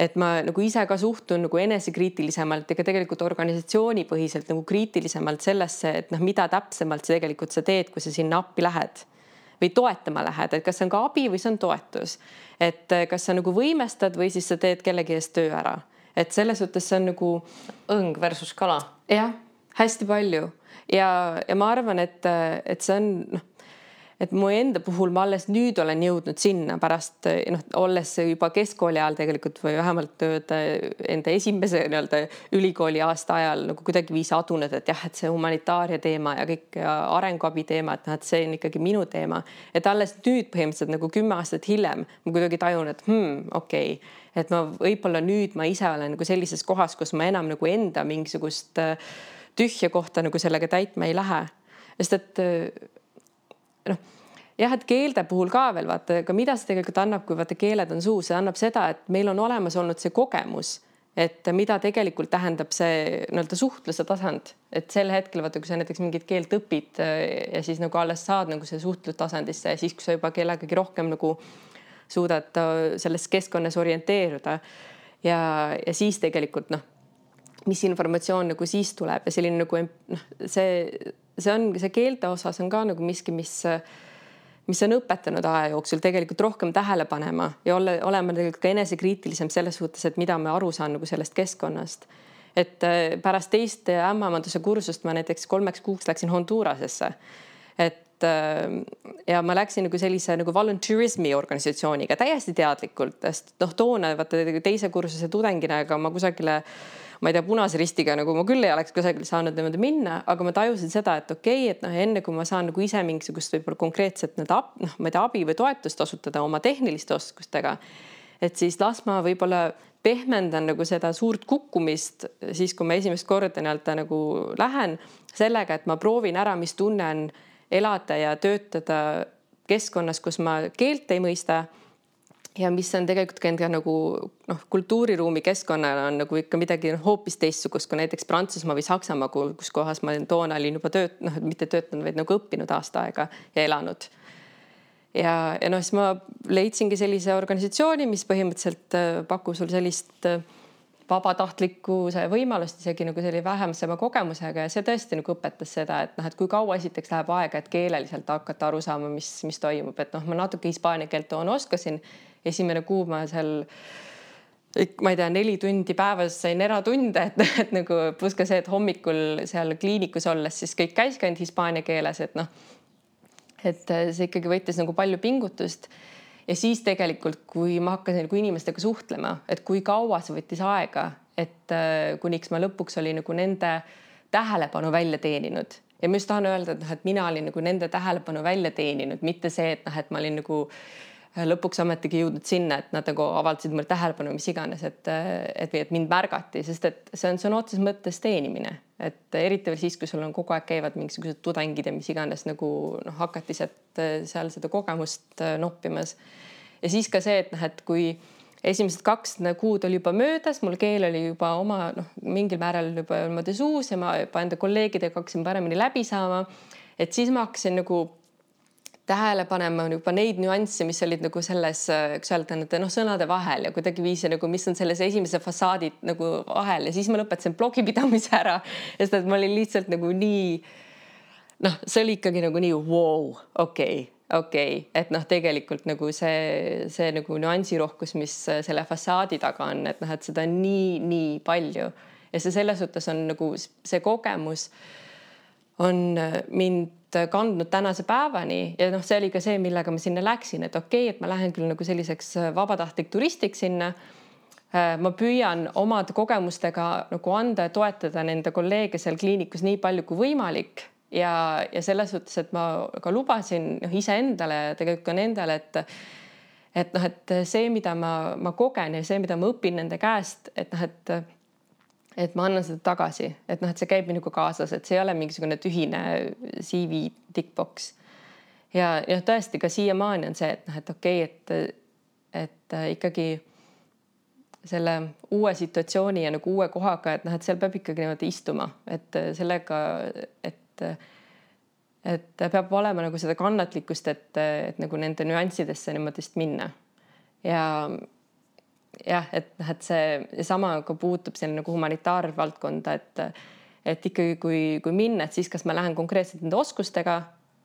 et ma nagu ise ka suhtun nagu enesekriitilisemalt ja ka tegelikult organisatsioonipõhiselt nagu kriitilisemalt sellesse, et noh, mida täpsemalt sa tegelikult sa teed, kui sa sinna appi lähed või toetama lähed, et kas see on ka abi või see on toetus. et eh, kas sa nagu võimestad või siis sa teed kellegi eest töö ära, et selles suhtes see on nagu. õng versus kala. jah, hästi palju ja, ja ma arvan, et, et see on noh et mu enda puhul ma alles nüüd olen jõudnud sinna pärast noh, olles juba keskkooli ajal tegelikult või vähemalt öelda enda esimese nii-öelda ülikooli aasta ajal nagu kuidagiviisi adunud, et jah, et see humanitaaria teema ja kõik arenguabi teema, et noh, et see on ikkagi minu teema, et alles nüüd põhimõtteliselt nagu kümme aastat hiljem ma kuidagi tajun, et hmm, okei okay et ma võib-olla nüüd ma ise olen nagu sellises kohas, kus ma enam nagu enda mingisugust tühja kohta nagu sellega täitma ei lähe. sest et noh, jah, et keelte puhul ka veel vaata, aga mida see tegelikult annab, kui vaata keeled on suus, see annab seda, et meil on olemas olnud see kogemus, et mida tegelikult tähendab see nii-öelda suhtluse tasand, et sel hetkel vaata, kui sa näiteks mingit keelt õpid äh, ja siis nagu alles saad nagu see suhtlustasandisse ja siis, kui sa juba kellegagi rohkem nagu suudad äh, selles keskkonnas orienteeruda. Ja, ja siis tegelikult noh, mis informatsioon nagu siis tuleb ja selline nagu noh, see see on, see keelte osas on ka nagu miski, mis, mis on õpetanud aja jooksul tegelikult rohkem tähele panema ja olla, olema tegelikult ka enesekriitilisem selles suhtes, et mida ma aru saan nagu sellest keskkonnast. et äh, pärast teist ämmaemanduse kursust ma näiteks kolmeks kuuks läksin Hondurasesse. et äh, ja ma läksin nagu sellise nagu volunteerismi organisatsiooniga täiesti teadlikult, sest noh, toona vaata teise kursuse tudengina, ega ma kusagile ma ei tea, Punase Ristiga nagu ma küll ei oleks kusagile saanud niimoodi minna, aga ma tajusin seda, et okei okay,, et noh, enne kui ma saan nagu ise mingisugust võib-olla konkreetset nii-öelda noh, ma ei tea, abi või toetust osutada oma tehniliste oskustega, et siis las ma võib-olla pehmendan nagu seda suurt kukkumist siis, kui ma esimest korda nii-öelda nagu lähen sellega, et ma proovin ära, mis tunne on elada ja töötada keskkonnas, kus ma keelt ei mõista ja mis on tegelikult ka enda nagu noh, kultuuriruumi keskkonnale on nagu ikka midagi noh, hoopis teistsugust kui näiteks Prantsusmaa või Saksamaa, kus kohas ma toona olin juba tööt-, noh, mitte töötanud, vaid nagu õppinud aasta aega ja elanud. ja, ja noh, siis ma leidsingi sellise organisatsiooni, mis põhimõtteliselt äh, pakub sul sellist äh, vabatahtlikkuse võimalust isegi nagu selline vähemsema kogemusega ja see tõesti nagu õpetas seda, et noh, et kui kaua esiteks läheb aega, et keeleliselt hakata aru saama, mis, mis toimub, et noh, ma natuke hispaania keelt toona oskasin esimene kuu ma seal ma ei tea, neli tundi päevas sain eratunde, et, et nagu pluss ka see, et hommikul seal kliinikus olles siis kõik käiski ainult hispaania keeles, et noh, et see ikkagi võttis nagu palju pingutust. ja siis tegelikult, kui ma hakkasin nagu inimestega suhtlema, et kui kaua see võttis aega, et äh, kuniks ma lõpuks olin nagu nende tähelepanu välja teeninud ja ma just tahan öelda, et noh, et mina olin nagu nende tähelepanu välja teeninud, mitte see, et noh, et ma olin nagu äh, lõpuks ometigi jõudnud sinna, et nad nagu avaldasid mulle tähelepanu, mis iganes, et, et, et mind märgati, sest et see on sõna otseses mõttes teenimine, et eriti veel siis, kui sul on kogu aeg käivad mingisugused tudengid ja mis iganes nagu noh, hakatised seal seda kogemust äh, noppimas. ja siis ka see, et noh, et kui esimesed kaks kuud oli juba möödas, mul keel oli juba oma noh, mingil määral juba niimoodi suus ja ma juba enda kolleegidega hakkasin paremini läbi saama. et siis ma hakkasin nagu tähele panema juba neid nüansse, mis olid nagu selles, eks öelda, nende noh, sõnade vahel ja kuidagiviisi nagu, mis on selles esimese fassaadi nagu vahel. Ja siis ma lõpetasin blogipidamise ära, sest et ma olin lihtsalt nagu nii noh, see oli ikkagi nagu nii vau, okei, okei, et noh, tegelikult nagu see, see nagu nüansirohkus, mis selle fassaadi taga on, et noh, et seda on nii, nii palju. Ja see selles suhtes on nagu see kogemus on mind kandnud tänase päevani ja noh, see oli ka see, millega ma sinna läksin, et okei okay,, et ma lähen küll nagu selliseks äh, vabatahtlik turistiks sinna. Äh, ma püüan omade kogemustega nagu anda ja toetada nende kolleege seal kliinikus nii palju kui võimalik ja, ja selles suhtes, et ma ka lubasin noh, iseendale ja tegelikult ka nendele, et et noh, et see, mida ma, ma kogen ja see, mida ma õpin nende käest, et noh, et et ma annan seda tagasi, et noh, et see käib minuga kaasas, et see ei ole mingisugune tühine CV tikkboks. ja, ja tõesti ka siiamaani on see, et noh, et okei okay,, et, et äh, ikkagi selle uue situatsiooni ja nagu uue kohaga, et noh, et seal peab ikkagi niimoodi istuma, et äh, sellega, et et peab olema nagu seda kannatlikkust, et, et nagu nende nüanssidesse niimoodi minna. ja jah, et noh, et see sama ka puutub sinna nagu humanitaarvaldkonda, et et ikkagi, kui, kui minna, et siis kas ma lähen konkreetselt nende oskustega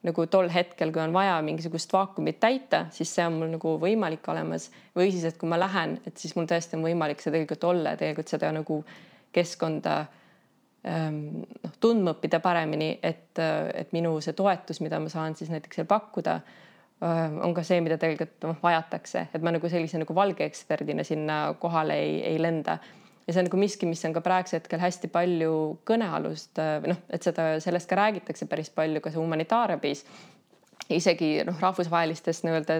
nagu tol hetkel, kui on vaja mingisugust vaakumit täita, siis see on mul nagu võimalik olemas või siis, et kui ma lähen, et siis mul tõesti on võimalik see tegelikult olla ja tegelikult seda nagu keskkonda ähm, noh, tundma õppida paremini, et, et minu see toetus, mida ma saan siis näiteks seal pakkuda, on ka see, mida tegelikult noh, vajatakse, et ma nagu sellise nagu valge eksperdina sinna kohale ei, ei lenda ja see on nagu miski, mis on ka praegusel hetkel hästi palju kõnealust või noh, et seda, sellest ka räägitakse päris palju ka see humanitaarabis isegi noh, rahvusvahelistes nii-öelda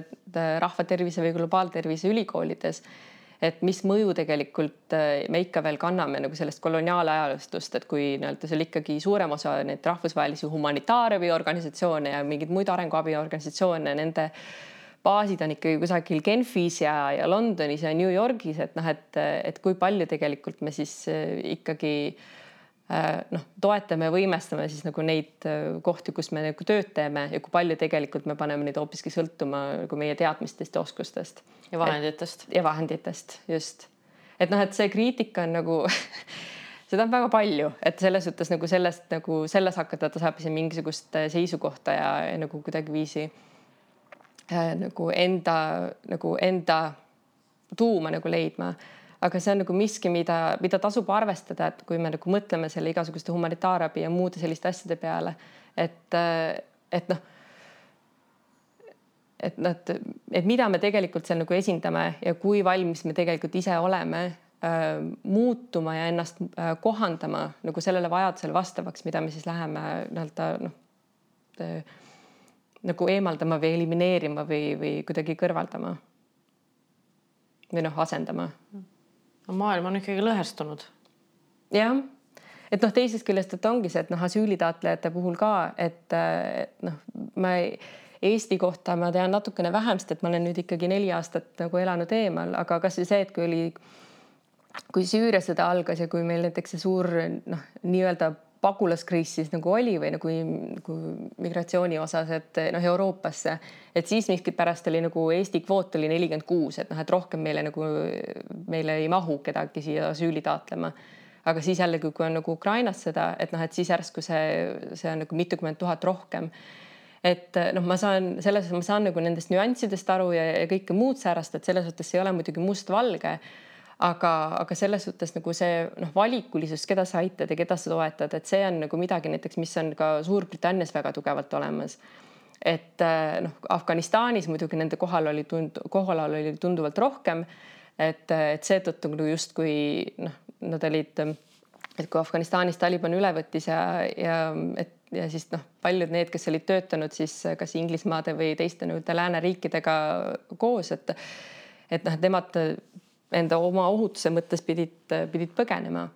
rahvatervise või globaaltervise ülikoolides. Et mis mõju tegelikult äh, me ikka veel kanname nagu sellest koloniaalajalustust, et kui nii-öelda seal ikkagi suurem osa neid rahvusvahelisi humanitaarabiorganisatsioone ja mingeid muid arenguabiorganisatsioone, nende baasid on ikkagi kusagil Genfis ja, ja Londonis ja New Yorgis, et noh, et, et kui palju tegelikult me siis äh, ikkagi Äh, noh, toetame ja võimestame siis nagu neid äh, kohti, kus me nagu tööd teeme ja kui palju tegelikult me paneme neid hoopiski sõltuma nagu meie teadmistest ja oskustest. ja vahenditest. ja vahenditest, just. et noh, et see kriitika on nagu seda on väga palju, et selles suhtes nagu sellest nagu selles hakata tasapisi mingisugust äh, seisukohta ja, ja nagu kuidagiviisi äh, nagu enda nagu enda tuuma nagu leidma aga see on nagu miski, mida, mida tasub arvestada, et kui me nagu mõtleme selle igasuguste humanitaarabi ja muude selliste asjade peale, et, et noh, et noh, et, et mida me tegelikult seal nagu esindame ja kui valmis me tegelikult ise oleme äh, muutuma ja ennast äh, kohandama nagu sellele vajadusele vastavaks, mida me siis läheme nii-öelda noh äh, nagu eemaldama või elimineerima või, või kuidagi kõrvaldama. või noh, asendama mm maailm on ikkagi lõhestunud. jah, et noh, teisest küljest, et ongi see, et noh, asüülitaotlejate puhul ka, et noh, ma ei, Eesti kohta ma tean natukene vähem, sest et ma olen nüüd ikkagi neli aastat nagu elanud eemal, aga kasvõi see, et kui oli, kui Süüria sõda algas ja kui meil näiteks see suur noh, nii-öelda pagulaskriis siis nagu oli või nagu, nagu migratsiooni osas, et noh, Euroopasse, et siis miskipärast oli nagu Eesti kvoot oli nelikümmend kuus, et noh, et rohkem meile nagu, meile ei mahu kedagi siia asüüli taotlema. aga siis jällegi, kui on nagu Ukrainas sõda, et noh, et siis järsku see, see on nagu mitukümmend tuhat rohkem. Et noh, ma saan selles, ma saan nagu nendest nüanssidest aru ja, ja kõike muud säärast, et selles suhtes ei ole muidugi mustvalge aga, aga selles suhtes nagu see noh, valikulisus, keda sa aitad ja keda sa toetad, et see on nagu midagi näiteks, mis on ka Suurbritannias väga tugevalt olemas. et äh, noh, Afganistanis muidugi nende kohal oli tund-, kohalolu oli tunduvalt rohkem. et, et seetõttu nagu justkui noh, nad olid, et kui Afganistanis Taliban üle võttis ja, ja et ja siis noh, paljud need, kes olid töötanud siis kas Inglismaade või teiste nii-öelda lääneriikidega koos, et et noh, nemad enda oma ohutuse mõttes pidid, pidid põgenema.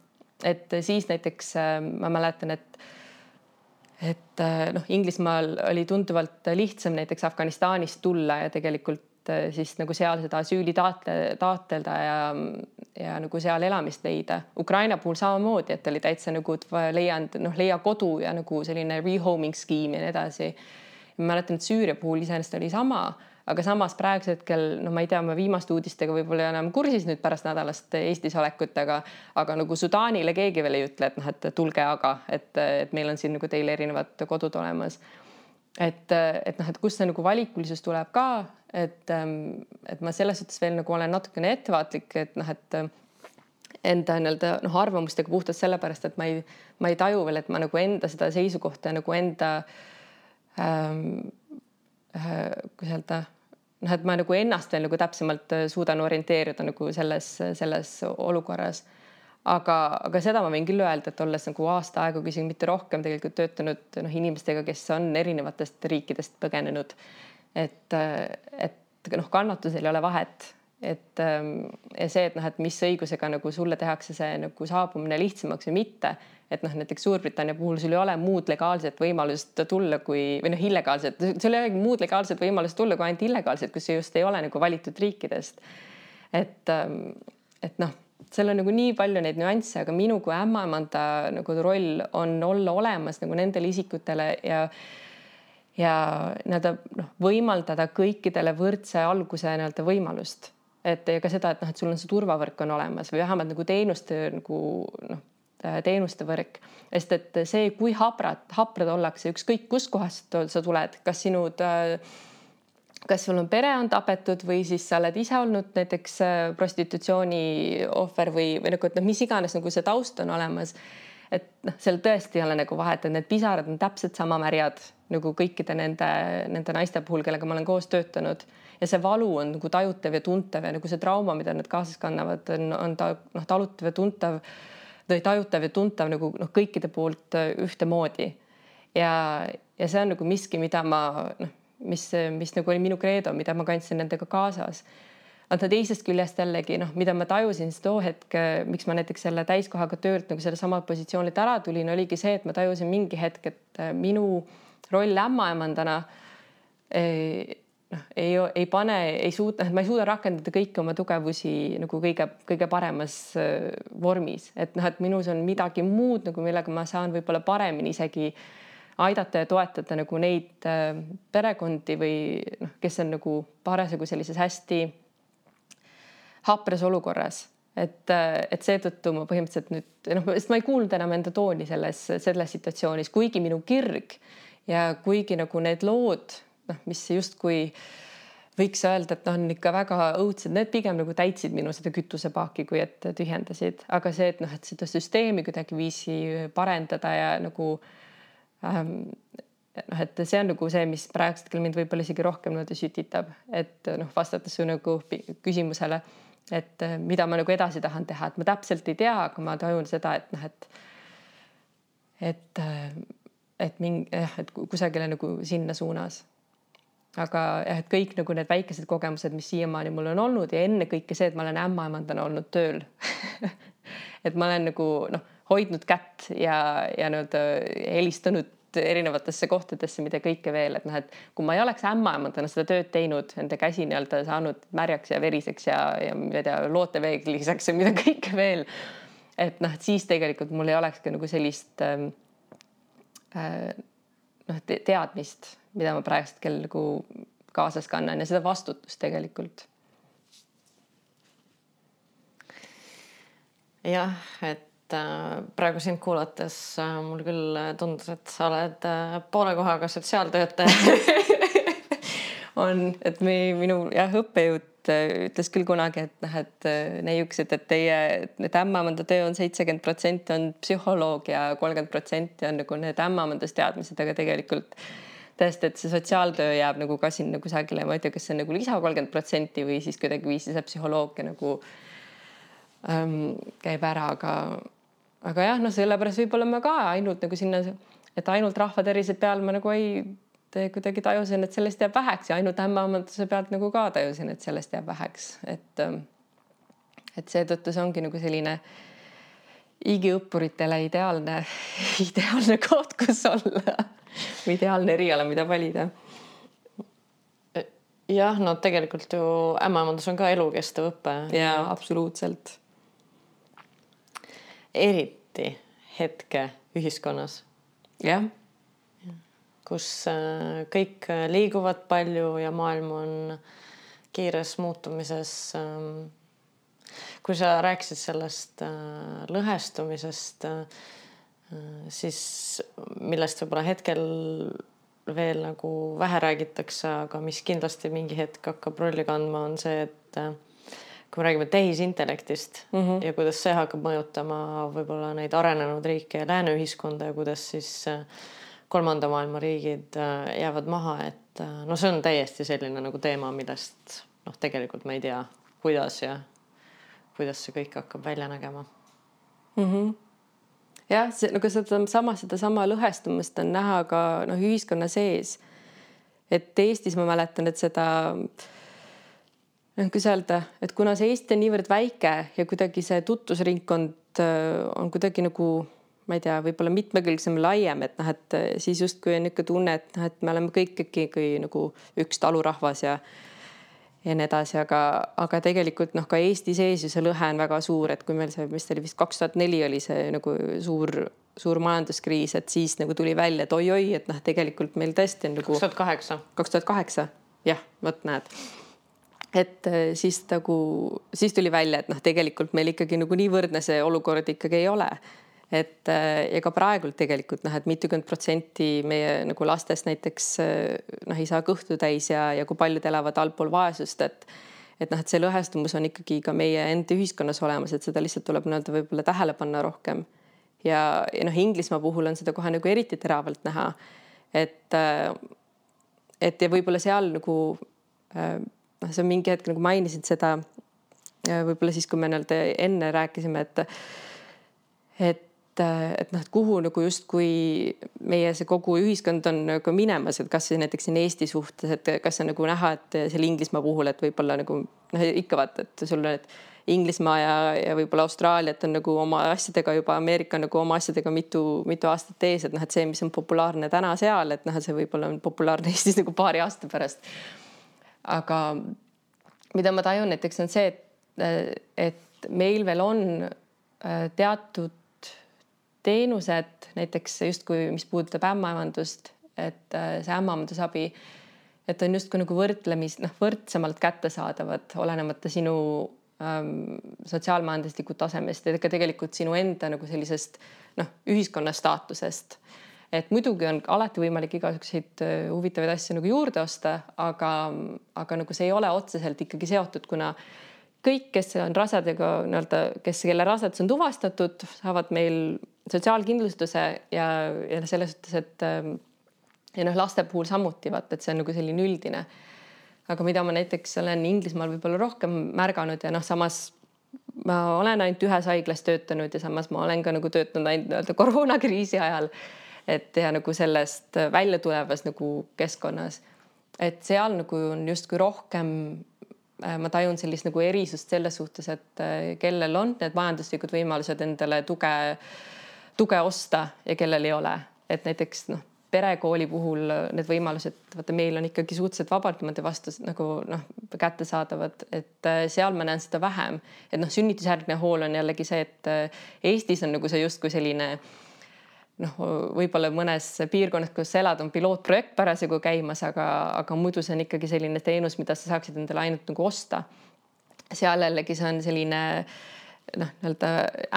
et siis näiteks äh, ma mäletan, et et äh, noh, Inglismaal oli tunduvalt lihtsam näiteks Afganistanist tulla ja tegelikult äh, siis nagu seal seda asüüli taotle, taotleda ja, ja nagu seal elamist leida. Ukraina puhul samamoodi, et oli täitsa nagu leian, noh, leia kodu ja nagu selline rehoming skeem ja nii edasi. mäletan, et Süüria puhul iseenesest oli sama aga samas praegusel hetkel no ma ei tea, ma viimaste uudistega võib-olla enam kursis nüüd pärast nädalast Eestis olekut, aga, aga nagu Sudaanile keegi veel ei ütle, et noh, et tulge aga, et, et meil on siin nagu teil erinevad kodud olemas. et, et noh, et kust see nagu valikulisus tuleb ka, et, et ma selles suhtes veel nagu olen natukene ettevaatlik, et noh, et enda nii-öelda noh, arvamustega puhtalt sellepärast, et ma ei, ma ei taju veel, et ma nagu enda seda seisukohta nagu enda ähm,, äh, kuidas öelda noh, et ma nagu ennast veel nagu täpsemalt äh, suudan orienteeruda nagu selles, selles olukorras. aga, aga seda ma võin küll öelda, et olles nagu aasta aega, kui isegi mitte rohkem tegelikult töötanud noh, inimestega, kes on erinevatest riikidest põgenenud. et, äh, et noh, kannatusel ei ole vahet et ähm, ja see, et noh, et mis õigusega nagu sulle tehakse see nagu saabumine lihtsamaks või mitte, et noh, näiteks Suurbritannia puhul sul ei ole muud legaalset võimalust tulla kui või noh, illegaalset, sul ei olegi muud legaalset võimalust tulla kui ainult illegaalset, kus just ei ole nagu valitud riikidest. et, ähm, et noh, seal on nagu nii palju neid nüansse, aga minu kui ämmaemanda nagu roll on olla olemas nagu nendele isikutele ja ja nii-öelda noh, võimaldada kõikidele võrdse alguse nii-öelda võimalust et ja ka seda, et noh, et sul on see turvavõrk on olemas või vähemalt nagu teenuste nagu noh, teenuste võrk, sest et see, kui haprad, haprad ollakse, ükskõik kuskohast sa tuled, kas sinud kas sul on pere on tapetud või siis sa oled ise olnud näiteks äh, prostitutsiooni ohver või, või nagu, et noh, mis iganes nagu see taust on olemas. et noh, seal tõesti ei ole nagu vahet, et need pisarad on täpselt sama märjad nagu kõikide nende, nende naiste puhul, kellega ma olen koos töötanud ja see valu on nagu tajutav ja tuntav ja nagu see trauma, mida nad kaasas kannavad, on, on ta noh, talutav ja tuntav või tajutav ja tuntav nagu noh, kõikide poolt äh, ühtemoodi. ja, ja see on nagu miski, mida ma noh, mis, mis nagu oli minu kreedo, mida ma kandsin nendega kaasas aga teisest küljest jällegi noh, mida ma tajusin siis too hetk, miks ma näiteks selle täiskohaga töölt nagu sellesama positsioonilt ära tulin, oligi see, et ma tajusin mingi hetk, et äh, minu roll ämmaemandana eh, noh, ei, ei pane, ei suuda, ma ei suuda rakendada kõiki oma tugevusi nagu kõige-kõige paremas äh, vormis, et noh, et minus on midagi muud nagu, millega ma saan võib-olla paremini isegi aidata ja toetada nagu neid äh, perekondi või noh, kes on nagu parasjagu sellises hästi hapras olukorras, et, et seetõttu ma põhimõtteliselt nüüd noh, sest ma ei kuulnud enam enda tooni selles, selles situatsioonis, kuigi minu kirg ja kuigi nagu need lood, noh, mis justkui võiks öelda, et noh, on ikka väga õudsed, need pigem nagu täitsid minu seda kütusepaaki, kui et tühjendasid, aga see, et noh, et seda süsteemi kuidagiviisi parendada ja nagu ähm, noh, et see on nagu see, mis praegusel hetkel mind võib-olla isegi rohkem niimoodi sütitab, et noh, vastates su nagu küsimusele et äh, mida ma nagu edasi tahan teha, et ma täpselt ei tea, aga ma tajun seda, et noh, et et, äh, et mingi jah, et kusagile nagu sinna suunas. Aga jah, et kõik nagu need väikesed kogemused, mis siiamaani mul on olnud ja ennekõike see, et ma olen ämmaemandana olnud tööl et ma olen nagu noh, hoidnud kätt ja, ja nii-öelda helistanud erinevatesse kohtadesse, mida kõike veel, et noh, et kui ma ei oleks ämmaemandana seda tööd teinud, enda käsi nii-öelda saanud märjaks ja veriseks ja, ja ma ei tea, looteveegliseks ja mida kõike veel. et noh, et siis tegelikult mul ei olekski nagu sellist ähm, äh, noh te, teadmist, mida ma praegusel hetkel nagu kaasas kannan ja seda vastutust tegelikult. jah, et et äh, praegu sind kuulates äh, mul küll tundus, et sa oled äh, poole kohaga sotsiaaltöötaja on, et me, minu jah, õppejõud ütles küll kunagi, et noh, et neiukesed, et teie, et ämmamanda töö on seitsekümmend protsenti on psühholoogia, kolmkümmend protsenti on nagu need ämmamandas teadmised, aga tegelikult tõesti, et see sotsiaaltöö jääb nagu ka sinna kusagile, ma ei tea, kas see on nagu lisa kolmkümmend protsenti või siis kuidagiviisi see psühholoogia nagu ähm, käib ära, aga aga jah, noh, sellepärast võib-olla ma ka ainult nagu sinna, et ainult rahva tervise peal ma nagu ei kuidagi tajusin, et sellest jääb väheks ja ainult ämmaemanduse pealt nagu ka tajusin, et sellest jääb väheks, et ähm, et seetõttu see ongi nagu selline igiõppuritele ideaalne, ideaalne koht, kus olla või ideaalne eriala, mida valida. jah, no tegelikult ju ämmaemandus on ka elukestev õpe. jaa, absoluutselt eriti hetke ühiskonnas. jah. kus äh, kõik liiguvad palju ja maailm on kiires muutumises. Ähm, kui sa rääkisid sellest äh, lõhestumisest, äh, siis millest võib-olla hetkel veel nagu vähe räägitakse, aga mis kindlasti mingi hetk hakkab rolli kandma, on see, et kui me räägime tehisintellektist mm -hmm. ja kuidas see hakkab mõjutama võib-olla neid arenenud riike ja lääne ühiskonda ja kuidas siis äh, kolmanda maailma riigid äh, jäävad maha, et äh, no see on täiesti selline nagu teema, millest noh, tegelikult me ei tea, kuidas ja kuidas see kõik hakkab välja nägema mm. -hmm jah, see nagu sedasama, sedasama lõhestumist on näha ka noh, ühiskonna sees. et Eestis ma mäletan, et seda äh, kuidas öelda, et kuna see Eesti on niivõrd väike ja kuidagi see tutvusringkond äh, on kuidagi nagu ma ei tea, võib-olla mitmekülgsem, laiem, et noh, et siis justkui on niisugune tunne, et noh, et me oleme kõik ikkagi nagu üks talurahvas ja ja nii edasi, aga, aga tegelikult noh, ka Eesti sees ju see lõhe on väga suur, et kui meil see, mis ta oli vist kaks tuhat neli oli see nagu suur, suur majanduskriis, et siis nagu tuli välja, et oi-oi, et noh, tegelikult meil tõesti on nagu. kaks tuhat kaheksa. kaks tuhat kaheksa, jah, vot näed et äh, siis nagu, siis tuli välja, et noh, tegelikult meil ikkagi nagu nii võrdne see olukord ikkagi ei ole. Et äh, ka praegult tegelikult noh, et mitukümmend protsenti meie nagu lastest näiteks äh, noh, ei saa kõhtu täis ja, ja kui paljud elavad allpool vaesust, et et noh, et see lõhestumus on ikkagi ka meie enda ühiskonnas olemas, et seda lihtsalt tuleb nii-öelda võib-olla tähele panna rohkem. ja, ja noh, Inglismaa puhul on seda kohe nagu eriti teravalt näha. et, et ja võib-olla seal nagu noh, sa mingi hetk nagu mainisid seda võib-olla siis, kui me nii-öelda enne rääkisime, et et et noh, et kuhu nagu justkui meie see kogu ühiskond on nagu minemas, et kas siis näiteks siin Eesti suhtes, et kas on nagu näha, et seal Inglismaa puhul, et võib-olla nagu noh, ikka vaata, et sul need Inglismaa ja, ja võib-olla Austraaliat on nagu oma asjadega juba, Ameerika on nagu oma asjadega mitu, mitu aastat ees, et noh, et see, mis on populaarne täna seal, et noh, see võib-olla on populaarne Eestis nagu paari aasta pärast. aga mida ma tajun näiteks on see, et et meil veel on äh, teatud teenused, näiteks justkui, mis puudutab ämmaemandust, et äh, see ämmaemandusabi, et on justkui nagu võrdlemis, noh, võrdsemalt kättesaadavad, olenemata sinu ähm, sotsiaalmajanduslikku tasemest ja ka tegelikult sinu enda nagu sellisest noh, ühiskonna staatusest. et muidugi on alati võimalik igasuguseid äh, huvitavaid asju nagu juurde osta, aga, aga nagu see ei ole otseselt ikkagi seotud, kuna kõik, kes on rasedega nii-öelda, kes, kelle rasedus on tuvastatud, saavad meil sotsiaalkindlustuse ja, ja selles suhtes, et ähm, ja noh, laste puhul samuti vaata, et see on nagu selline üldine. aga mida ma näiteks olen Inglismaal võib-olla rohkem märganud ja noh, samas ma olen ainult ühes haiglas töötanud ja samas ma olen ka nagu töötanud ainult nii-öelda koroonakriisi ajal. et ja nagu sellest välja tulevas nagu keskkonnas, et seal nagu on justkui rohkem ma tajun sellist nagu erisust selles suhtes, et äh, kellel on need majanduslikud võimalused endale tuge, tuge osta ja kellel ei ole, et näiteks noh, perekooli puhul need võimalused, vaata, meil on ikkagi suhteliselt vabalt niimoodi vastu nagu noh, kättesaadavad, et äh, seal ma näen seda vähem, et noh, sünnitusjärgne hool on jällegi see, et Eestis on nagu see justkui selline äh, noh, võib-olla mõnes piirkonnas, kus sa elad, on pilootprojekt parasjagu käimas, aga, aga muidu see on ikkagi selline teenus, mida sa saaksid endale ainult nagu osta. seal jällegi see on selline noh, nii-öelda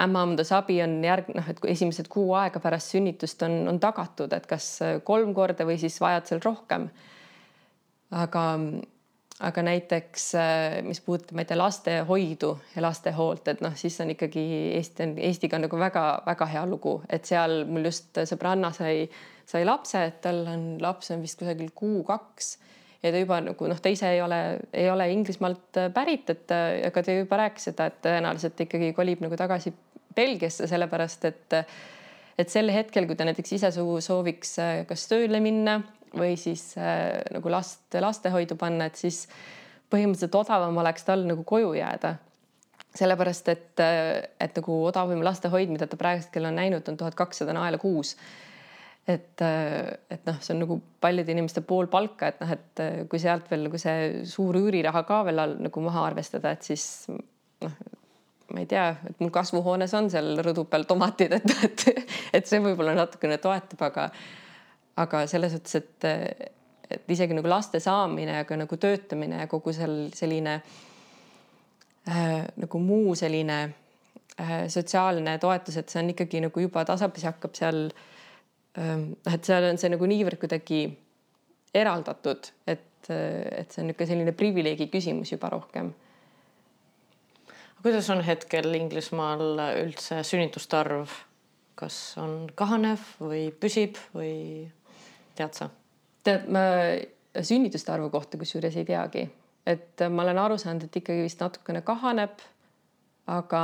ämmaemandusabi on järg, noh, et kui esimesed kuu aega pärast sünnitust on, on tagatud, et kas kolm korda või siis vajad seal rohkem. aga aga näiteks, äh, mis puudutab, ma ei tea, lastehoidu ja lastehoolt, et noh, siis on ikkagi Eesti on, Eestiga on nagu väga-väga hea lugu, et seal mul just sõbranna sai, sai lapse, et tal on laps on vist kusagil kuu-kaks ja ta juba nagu noh, ta ise ei ole, ei ole Inglismaalt pärit, et aga ta juba rääkis seda, et tõenäoliselt ikkagi kolib nagu tagasi Belgiasse, sellepärast et et sel hetkel, kui ta näiteks ise sooviks kas tööle minna või siis äh, nagu last lastehoidu panna, et siis põhimõtteliselt odavam oleks tal nagu koju jääda. sellepärast et, äh, et nagu odavam lastehoid, mida ta praegusel hetkel on näinud, on tuhat kakssada naela kuus. et, äh, et noh, see on nagu paljude inimeste pool palka, et noh, et äh, kui sealt veel nagu see suur üüriraha ka veel all, nagu maha arvestada, et siis noh, ma ei tea, et mul kasvuhoones on seal rõdu peal tomatid, et, et, et see võib-olla natukene toetab, aga aga selles suhtes, et, et isegi nagu laste saamine, aga nagu töötamine ja kogu seal selline äh, nagu muu selline äh, sotsiaalne toetus, et see on ikkagi nagu juba tasapisi hakkab seal ähm,, noh, et seal on see nagu niivõrd kuidagi eraldatud, et, et see on niisugune selline privileegi küsimus juba rohkem kuidas on hetkel Inglismaal üldse sünnituste arv, kas on kahanev või püsib või? Tead sa? tead, ma sünnituste arvu kohta kusjuures ei teagi, et ma olen aru saanud, et ikkagi vist natukene kahaneb. aga,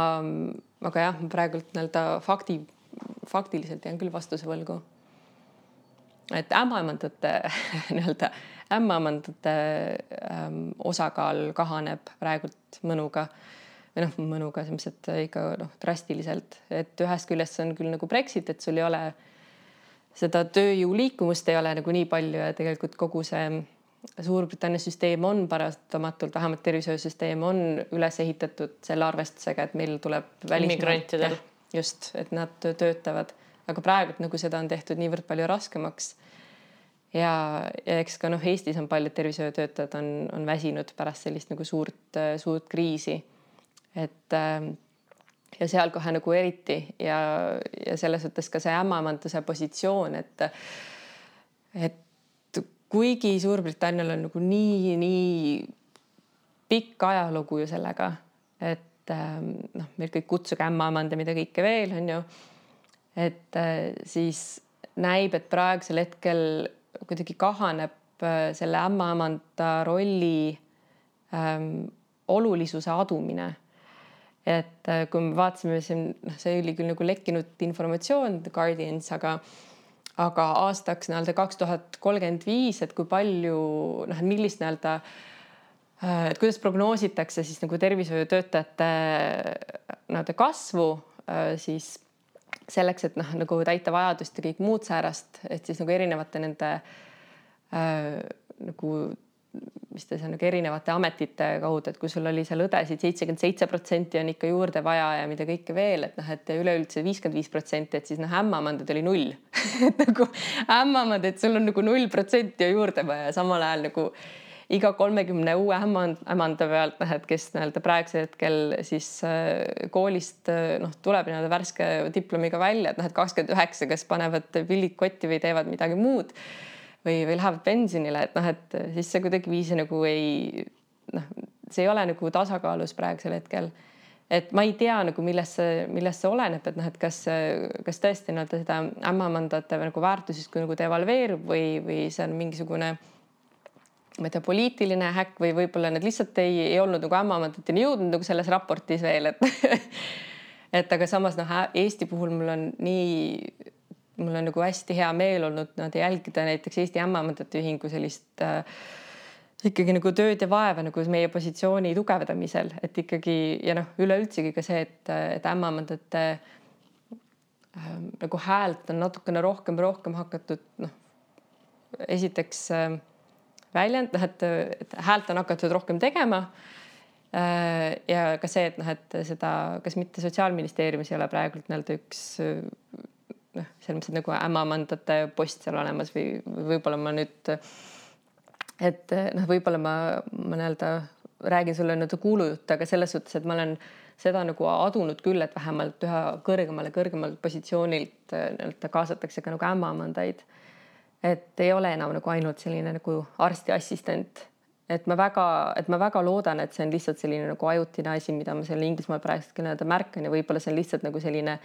aga jah, praegult nii-öelda fakti, faktiliselt jään küll vastuse võlgu. et ämmaemandate nii-öelda ämmaemandate ähm, osakaal kahaneb praegult mõnuga või noh, mõnuga selles mõttes, et ikka noh, drastiliselt, et ühest küljest see on küll nagu Brexit, et sul ei ole äh, seda tööjõu liikumist ei ole nagu nii palju ja tegelikult kogu see Suurbritannia süsteem on paratamatult, vähemalt tervishoiusüsteem on üles ehitatud selle arvestusega, et meil tuleb immigrantidel just, et nad töötavad, aga praegult nagu seda on tehtud niivõrd palju raskemaks. ja, ja eks ka noh, Eestis on paljud tervishoiutöötajad on, on väsinud pärast sellist nagu suurt, suurt kriisi. et äh, ja seal kohe nagu eriti ja, ja selles suhtes ka see ämmaemanduse positsioon, et et kuigi Suurbritannial on nagu nii, nii pikk ajalugu ju sellega, et noh, meil kõik kutsuge ämmaemand ja mida kõike veel on ju. et siis näib, et praegusel hetkel kuidagi kahaneb äh, selle ämmaemanda rolli ähm, olulisuse adumine. Et äh, kui me vaatasime siin, noh, see oli küll nagu lekkinud informatsioon The Guardians, aga aga aastaks nii-öelda kaks tuhat kolmkümmend viis, et kui palju noh, millist nii-öelda äh, et kuidas prognoositakse siis nagu tervishoiutöötajate nii-öelda kasvu siis selleks, et noh, nagu täita vajadust ja kõik muud säärast, et siis nagu erinevate nende äh, nagu seal nagu erinevate ametite kaudu, et kui sul oli seal õdesid seitsekümmend seitse protsenti on ikka juurde vaja ja mida kõike veel, et noh, et üleüldse viiskümmend viis protsenti, et siis noh, ämmamandad oli null. Et nagu ämmamad, et sul on nagu null protsenti juurde vaja, samal ajal nagu iga kolmekümne uue ämmanda pealt, noh, et kes nii-öelda praegusel hetkel siis äh, koolist äh, noh, tuleb nii-öelda värske diplomiga välja, et noh, et kakskümmend üheksa, kes panevad pillid kotti või teevad midagi muud või, või lähevad pensionile, et noh, et siis see kuidagiviisi nagu ei noh, see ei ole nagu tasakaalus praegusel hetkel. Et ma ei tea nagu millest see, millest see oleneb, et noh, et kas, kas tõesti nii-öelda seda ämmamandate nagu väärtusest kui nagu devalveerub või, või see on mingisugune ma ei tea, poliitiline häkk või võib-olla need lihtsalt ei, ei olnud nagu ämmaemandateni jõudnud nagu selles raportis veel, et et aga samas noh, Eesti puhul mul on nii, mul on nagu hästi hea meel olnud nii-öelda jälgida näiteks Eesti Ämmaemandate Ühingu sellist äh, ikkagi nagu tööd ja vaeva nagu meie positsiooni tugevdamisel, et ikkagi ja noh, üleüldsegi ka see, et, et ämmaemandate äh, nagu häält on natukene rohkem, rohkem hakatud noh, esiteks äh, väljend, noh, et, et häält on hakatud rohkem tegema. Äh, ja ka see, et noh, et seda, kas mitte Sotsiaalministeeriumis ei ole praegult nii-öelda üks noh, selles mõttes nagu ämmamandate post seal olemas või võib-olla ma nüüd, et noh, võib-olla ma, ma nii-öelda räägin sulle nii-öelda kuulujutte, aga selles suhtes, et ma olen seda nagu adunud küll, et vähemalt üha kõrgemale, kõrgemalt positsioonilt nii-öelda kaasatakse ka nagu ämmaemandaid et ei ole enam nagu ainult selline nagu arsti assistent. et ma väga, et ma väga loodan, et see on lihtsalt selline nagu ajutine asi, mida ma seal Inglismaal praegu nii-öelda märkan ja võib-olla see on lihtsalt nagu selline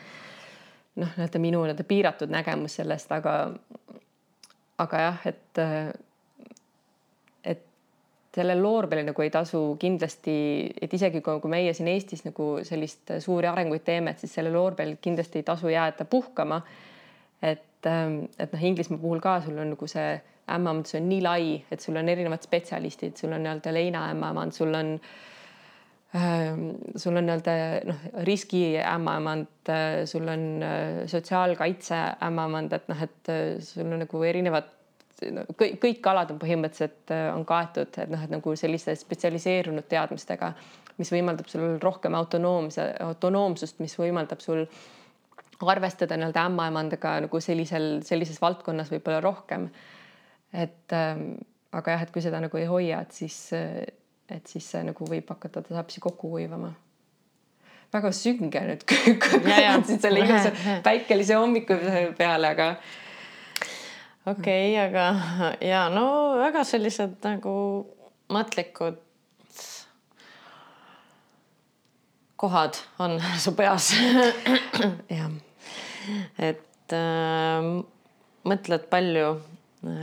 noh, nii-öelda minu nii-öelda piiratud nägemus sellest, aga aga jah, et et sellel loorbeil nagu ei tasu kindlasti, et isegi kui, kui meie siin Eestis nagu sellist suuri arenguid teeme, et siis sellel loorbeil kindlasti ei tasu jääda puhkama. et et, noh, Inglismaa puhul ka sul on nagu see ämmamandus on nii lai, et sul on erinevad spetsialistid, sul on nii-öelda leinaämmamand, sul on ähm, sul on nii-öelda noh, riski ämmamand, äh, sul on äh, sotsiaalkaitse ämmamand, et noh, et äh, sul on nagu erinevad no, kõik, kõik alad on põhimõtteliselt on kaetud, et noh, et nagu selliste spetsialiseerunud teadmistega, mis võimaldab sul rohkem autonoomse, autonoomsust, mis võimaldab sul arvestada nii-öelda ämmaemandaga nagu sellisel, sellises valdkonnas võib-olla rohkem. et ähm, aga jah, et kui seda nagu ei hoia, et siis, et siis see nagu võib hakata tasapisi kokku kuivama. väga sünge nüüd kõlanud selle ilusa päikelise hommiku peale, aga. okei okay,, aga ja no väga sellised nagu mõtlikud kohad on su peas jah et äh, mõtled palju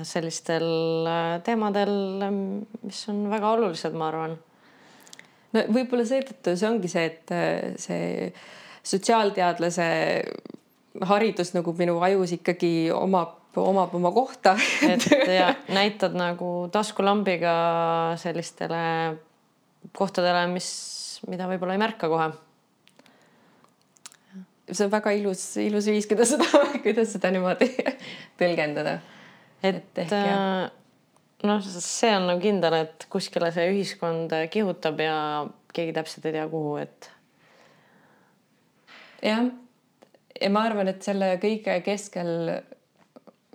sellistel äh, teemadel, mis on väga olulised, ma arvan. no võib-olla seetõttu see ongi see, et äh, see sotsiaalteadlase haridus nagu minu ajus ikkagi omab, omab oma kohta et ja näitad nagu taskulambiga sellistele kohtadele, mis, mida võib-olla ei märka kohe see on väga ilus, ilus viis, kuidas seda, kuidas seda niimoodi tõlgendada. Et, et äh, noh, see on nagu kindel, et kuskile see ühiskond kihutab ja keegi täpselt ei tea, kuhu, et. jah, ja ma arvan, et selle kõige keskel,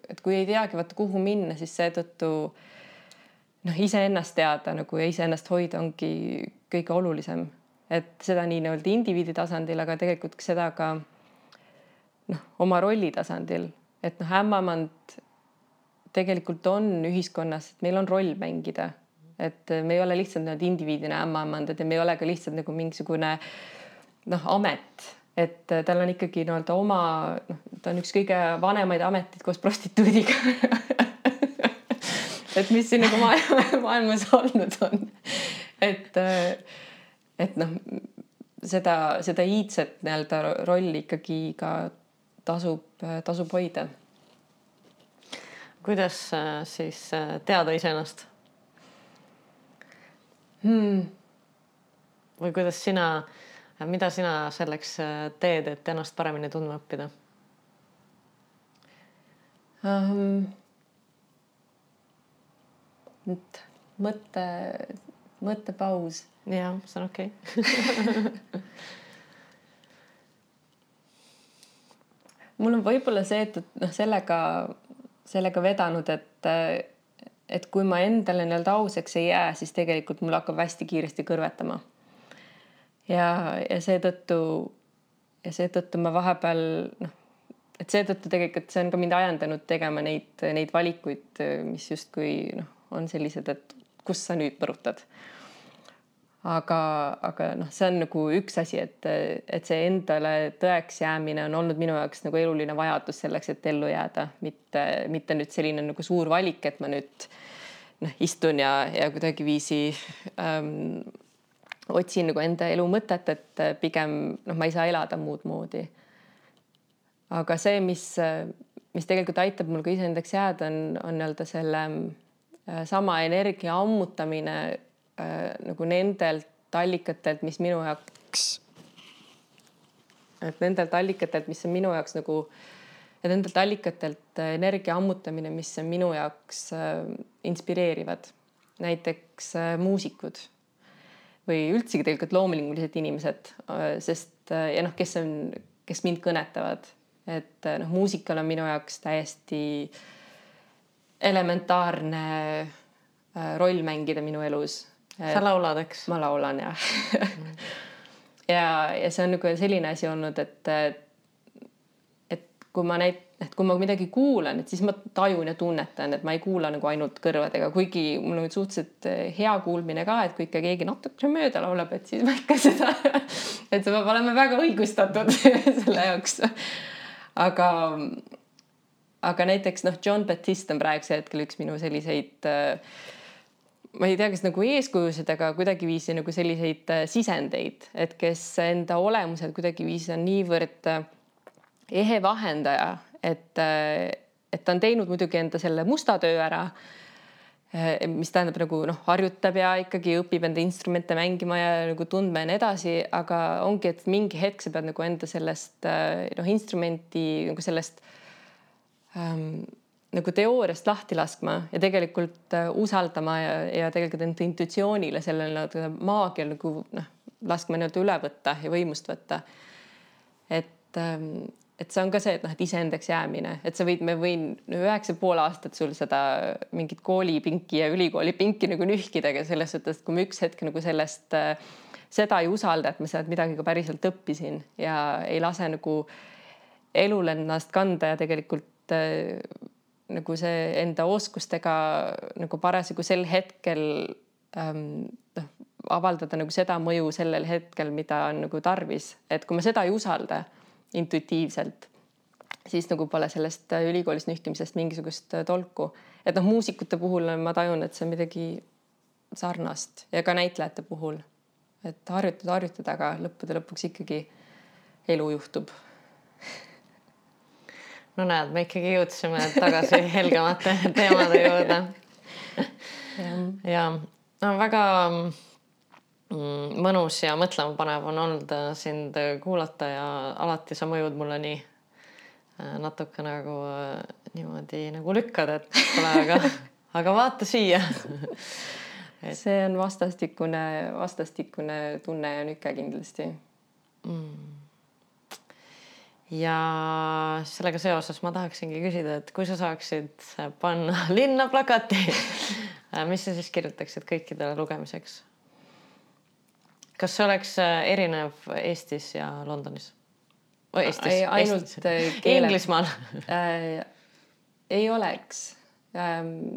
et kui ei teagi, vaata kuhu minna, siis seetõttu noh, iseennast teada nagu ja iseennast hoida ongi kõige olulisem. Et seda nii nii-öelda indiviidi tasandil, aga tegelikult seda ka noh, oma rolli tasandil, et noh, ämmemand tegelikult on ühiskonnas, et meil on roll mängida, et me ei ole lihtsalt need indiviidina ämmaemandad ja me ei ole ka lihtsalt nagu mingisugune noh, amet, et tal on ikkagi nii-öelda oma noh, ta on üks kõige vanemaid ameteid koos prostituudiga et mis siin nagu maailma, maailmas olnud on. et, et noh, seda, seda iidset nii-öelda rolli ikkagi ka tasub, tasub hoida. Kuidas siis teada iseennast hmm.? või kuidas sina, mida sina selleks teed, et ennast paremini tundma õppida um,? nüüd mõtte, mõttepaus. ja see on okei okay. mul on võib-olla see, et, et noh, sellega, sellega vedanud, et, et kui ma endale nii-öelda ausaks ei jää, siis tegelikult mul hakkab hästi kiiresti kõrvetama. ja, ja seetõttu, ja seetõttu ma vahepeal noh, et seetõttu tegelikult see on ka mind ajendanud tegema neid, neid valikuid, mis justkui noh, on sellised, et kus sa nüüd põrutad. Aga, aga noh, see on nagu üks asi, et, et see endale tõeks jäämine on olnud minu jaoks nagu eluline vajadus selleks, et ellu jääda, mitte, mitte nüüd selline nagu suur valik, et ma nüüd noh, istun ja, ja kuidagiviisi ähm, otsin nagu enda elu mõtet, et pigem noh, ma ei saa elada muud moodi. aga see, mis, mis tegelikult aitab mul ka iseendaks jääda, on, on nii-öelda selle Äh, sama energia ammutamine äh, nagu nendelt allikatelt, mis minu jaoks, et nendelt allikatelt, mis on minu jaoks nagu, et nendelt allikatelt äh, energia ammutamine, mis on minu jaoks inspireerivad. näiteks muusikud või üldsegi tegelikult loomingulised inimesed, sest ja noh, kes on, kes mind kõnetavad, et noh, muusikal on minu jaoks täiesti äh, elementaarne äh, roll mängida minu elus. Sa laulad, eks? ma laulan jah mm. ja, ja see on nagu selline asi olnud, et, et kui ma neid, et kui ma midagi kuulan, et siis ma tajun ja tunnetan, et ma ei kuula nagu ainult kõrvadega, kuigi mul on suhteliselt hea kuulmine ka, et kui ikka keegi natukene mööda laulab, et siis ma ikka seda, et see peab olema väga õigustatud selle jaoks. aga aga näiteks noh, John Batiste on praegusel hetkel üks minu selliseid äh, ma ei tea, kas nagu eeskujusid, aga kuidagiviisi nagu selliseid äh, sisendeid, et kes enda olemuselt kuidagiviisi on niivõrd äh, ehe vahendaja, et, et ta on teinud muidugi enda selle musta töö ära. mis tähendab nagu noh, harjutab ja ikkagi õpib enda instrumente mängima ja nagu tundma ja nii edasi, aga ongi, et mingi hetk sa pead nagu enda sellest noh, instrumenti nagu sellest ähm, nagu teooriast lahti laskma ja tegelikult äh, usaldama ja, ja tegelikult enda intuitsioonile, sellele nagu maagial nagu noh, laskma nii-öelda üle võtta ja võimust võtta. et ähm,, et see on ka see, et noh, et iseendaks jäämine, et sa võid, ma võin üheksa pool aastat sul seda mingit koolipinki ja ülikoolipinki nagu nühkida, aga selles suhtes, kui ma üks hetk nagu sellest äh, seda ei usalda, et ma sealt midagi ka päriselt õppisin ja ei lase nagu elul ennast kanda ja tegelikult Äh, nagu see enda oskustega nagu parasjagu sel hetkel ähm, noh, avaldada nagu seda mõju sellel hetkel, mida on nagu tarvis, et kui ma seda ei usalda intuitiivselt, siis nagu pole sellest ülikoolis nühtimisest mingisugust tolku. et noh, muusikute puhul ma tajun, et see on midagi sarnast ja ka näitlejate puhul, et harjutada, harjutada, aga lõppude lõpuks ikkagi elu juhtub no näed, me ikkagi jõudsime tagasi helgemate teemade juurde. ja no väga mm, mõnus ja mõtlemapanev on olnud äh, sind kuulata ja alati sa mõjud mulle nii äh, natuke nagu äh, niimoodi nagu lükkad, et kuule, aga, aga vaata siia. Et.... see on vastastikune, vastastikune tunne ja nüke kindlasti. Mm ja sellega seoses ma tahaksingi küsida, et kui sa saaksid panna linna plakati, mis sa siis kirjutaksid kõikidele lugemiseks? kas see oleks äh, erinev Eestis ja Londonis? Eestis, ainult Eestis. Äh, Inglismaal äh, ei oleks ähm,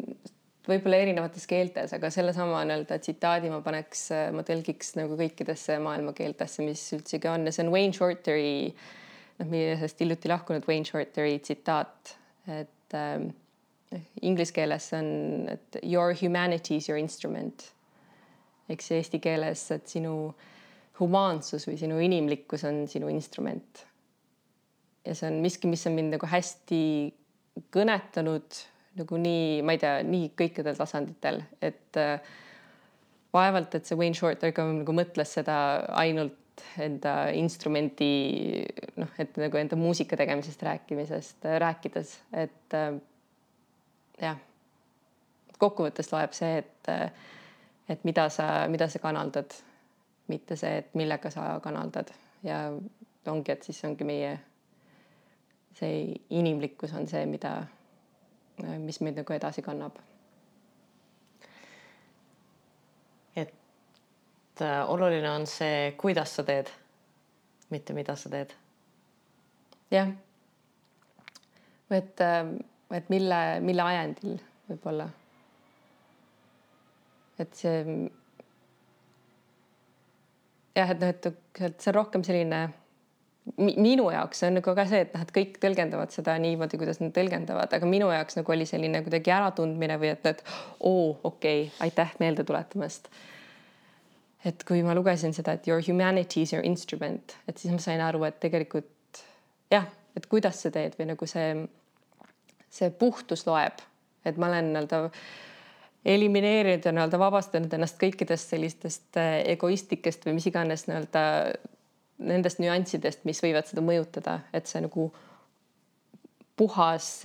võib-olla erinevates keeltes, aga sellesama nii-öelda tsitaadi ma paneks, ma tõlgiks nagu kõikidesse maailma keeltesse, mis üldsegi on ja see on Wayne Shorteri äh, noh, meie sellest hiljuti lahkunud Wayne Shorteri tsitaat, et äh, inglise keeles on, et your humanity is your instrument. ehk siis eesti keeles, et sinu humaansus või sinu inimlikkus on sinu instrument. ja see on miski, mis on mind nagu hästi kõnetanud nagu nii, ma ei tea, nii kõikidel tasanditel, et äh, vaevalt, et see Wayne Shorter ka nagu mõtles seda ainult enda instrumendi noh, et nagu enda muusika tegemisest rääkimisest rääkides, et äh, jah, kokkuvõttes loeb see, et, et mida sa, mida sa kanaldad, mitte see, et millega sa kanaldad ja ongi, et siis ongi meie see inimlikkus on see, mida, mis meid nagu edasi kannab. Äh, oluline on see, kuidas sa teed, mitte mida sa teed. jah. et äh, et mille, mille ajendil võib-olla. et see jah, et noh, et, et see on rohkem selline minu jaoks on nagu ka see, et noh, et kõik tõlgendavad seda niimoodi, kuidas nad tõlgendavad, aga minu jaoks nagu oli selline kuidagi äratundmine või et, et oo, okei okay,, aitäh meelde tuletamast. Et kui ma lugesin seda, et your humanity is your instrument, et siis ma sain aru, et tegelikult jah, et kuidas sa teed või nagu see see puhtus loeb, et ma olen nii-öelda elimineerinud ja nii-öelda vabastanud ennast kõikidest sellistest äh, egoistlikest või mis iganes nii-öelda nendest nüanssidest, mis võivad seda mõjutada, et see nagu puhas,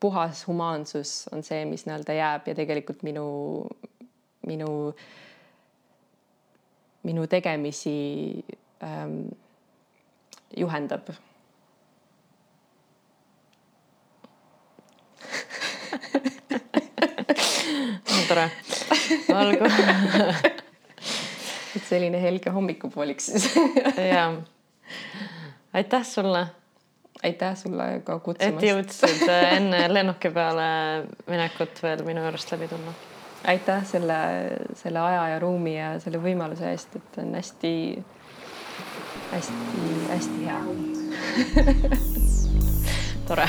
puhas humaansus on see, mis nii-öelda jääb ja tegelikult minu, minu, minu tegemisi ähm, juhendab tore, olgu et selline helge hommikupoolik siis ja aitäh sulle. aitäh sulle ka kutsumast. et jõudsid äh, enne lennuki peale minekut veel minu juurest läbi tulla. Aitäh selle, selle aja ja ruumi ja selle võimaluse eest, et on hästi, hästi, hästi hea. Tore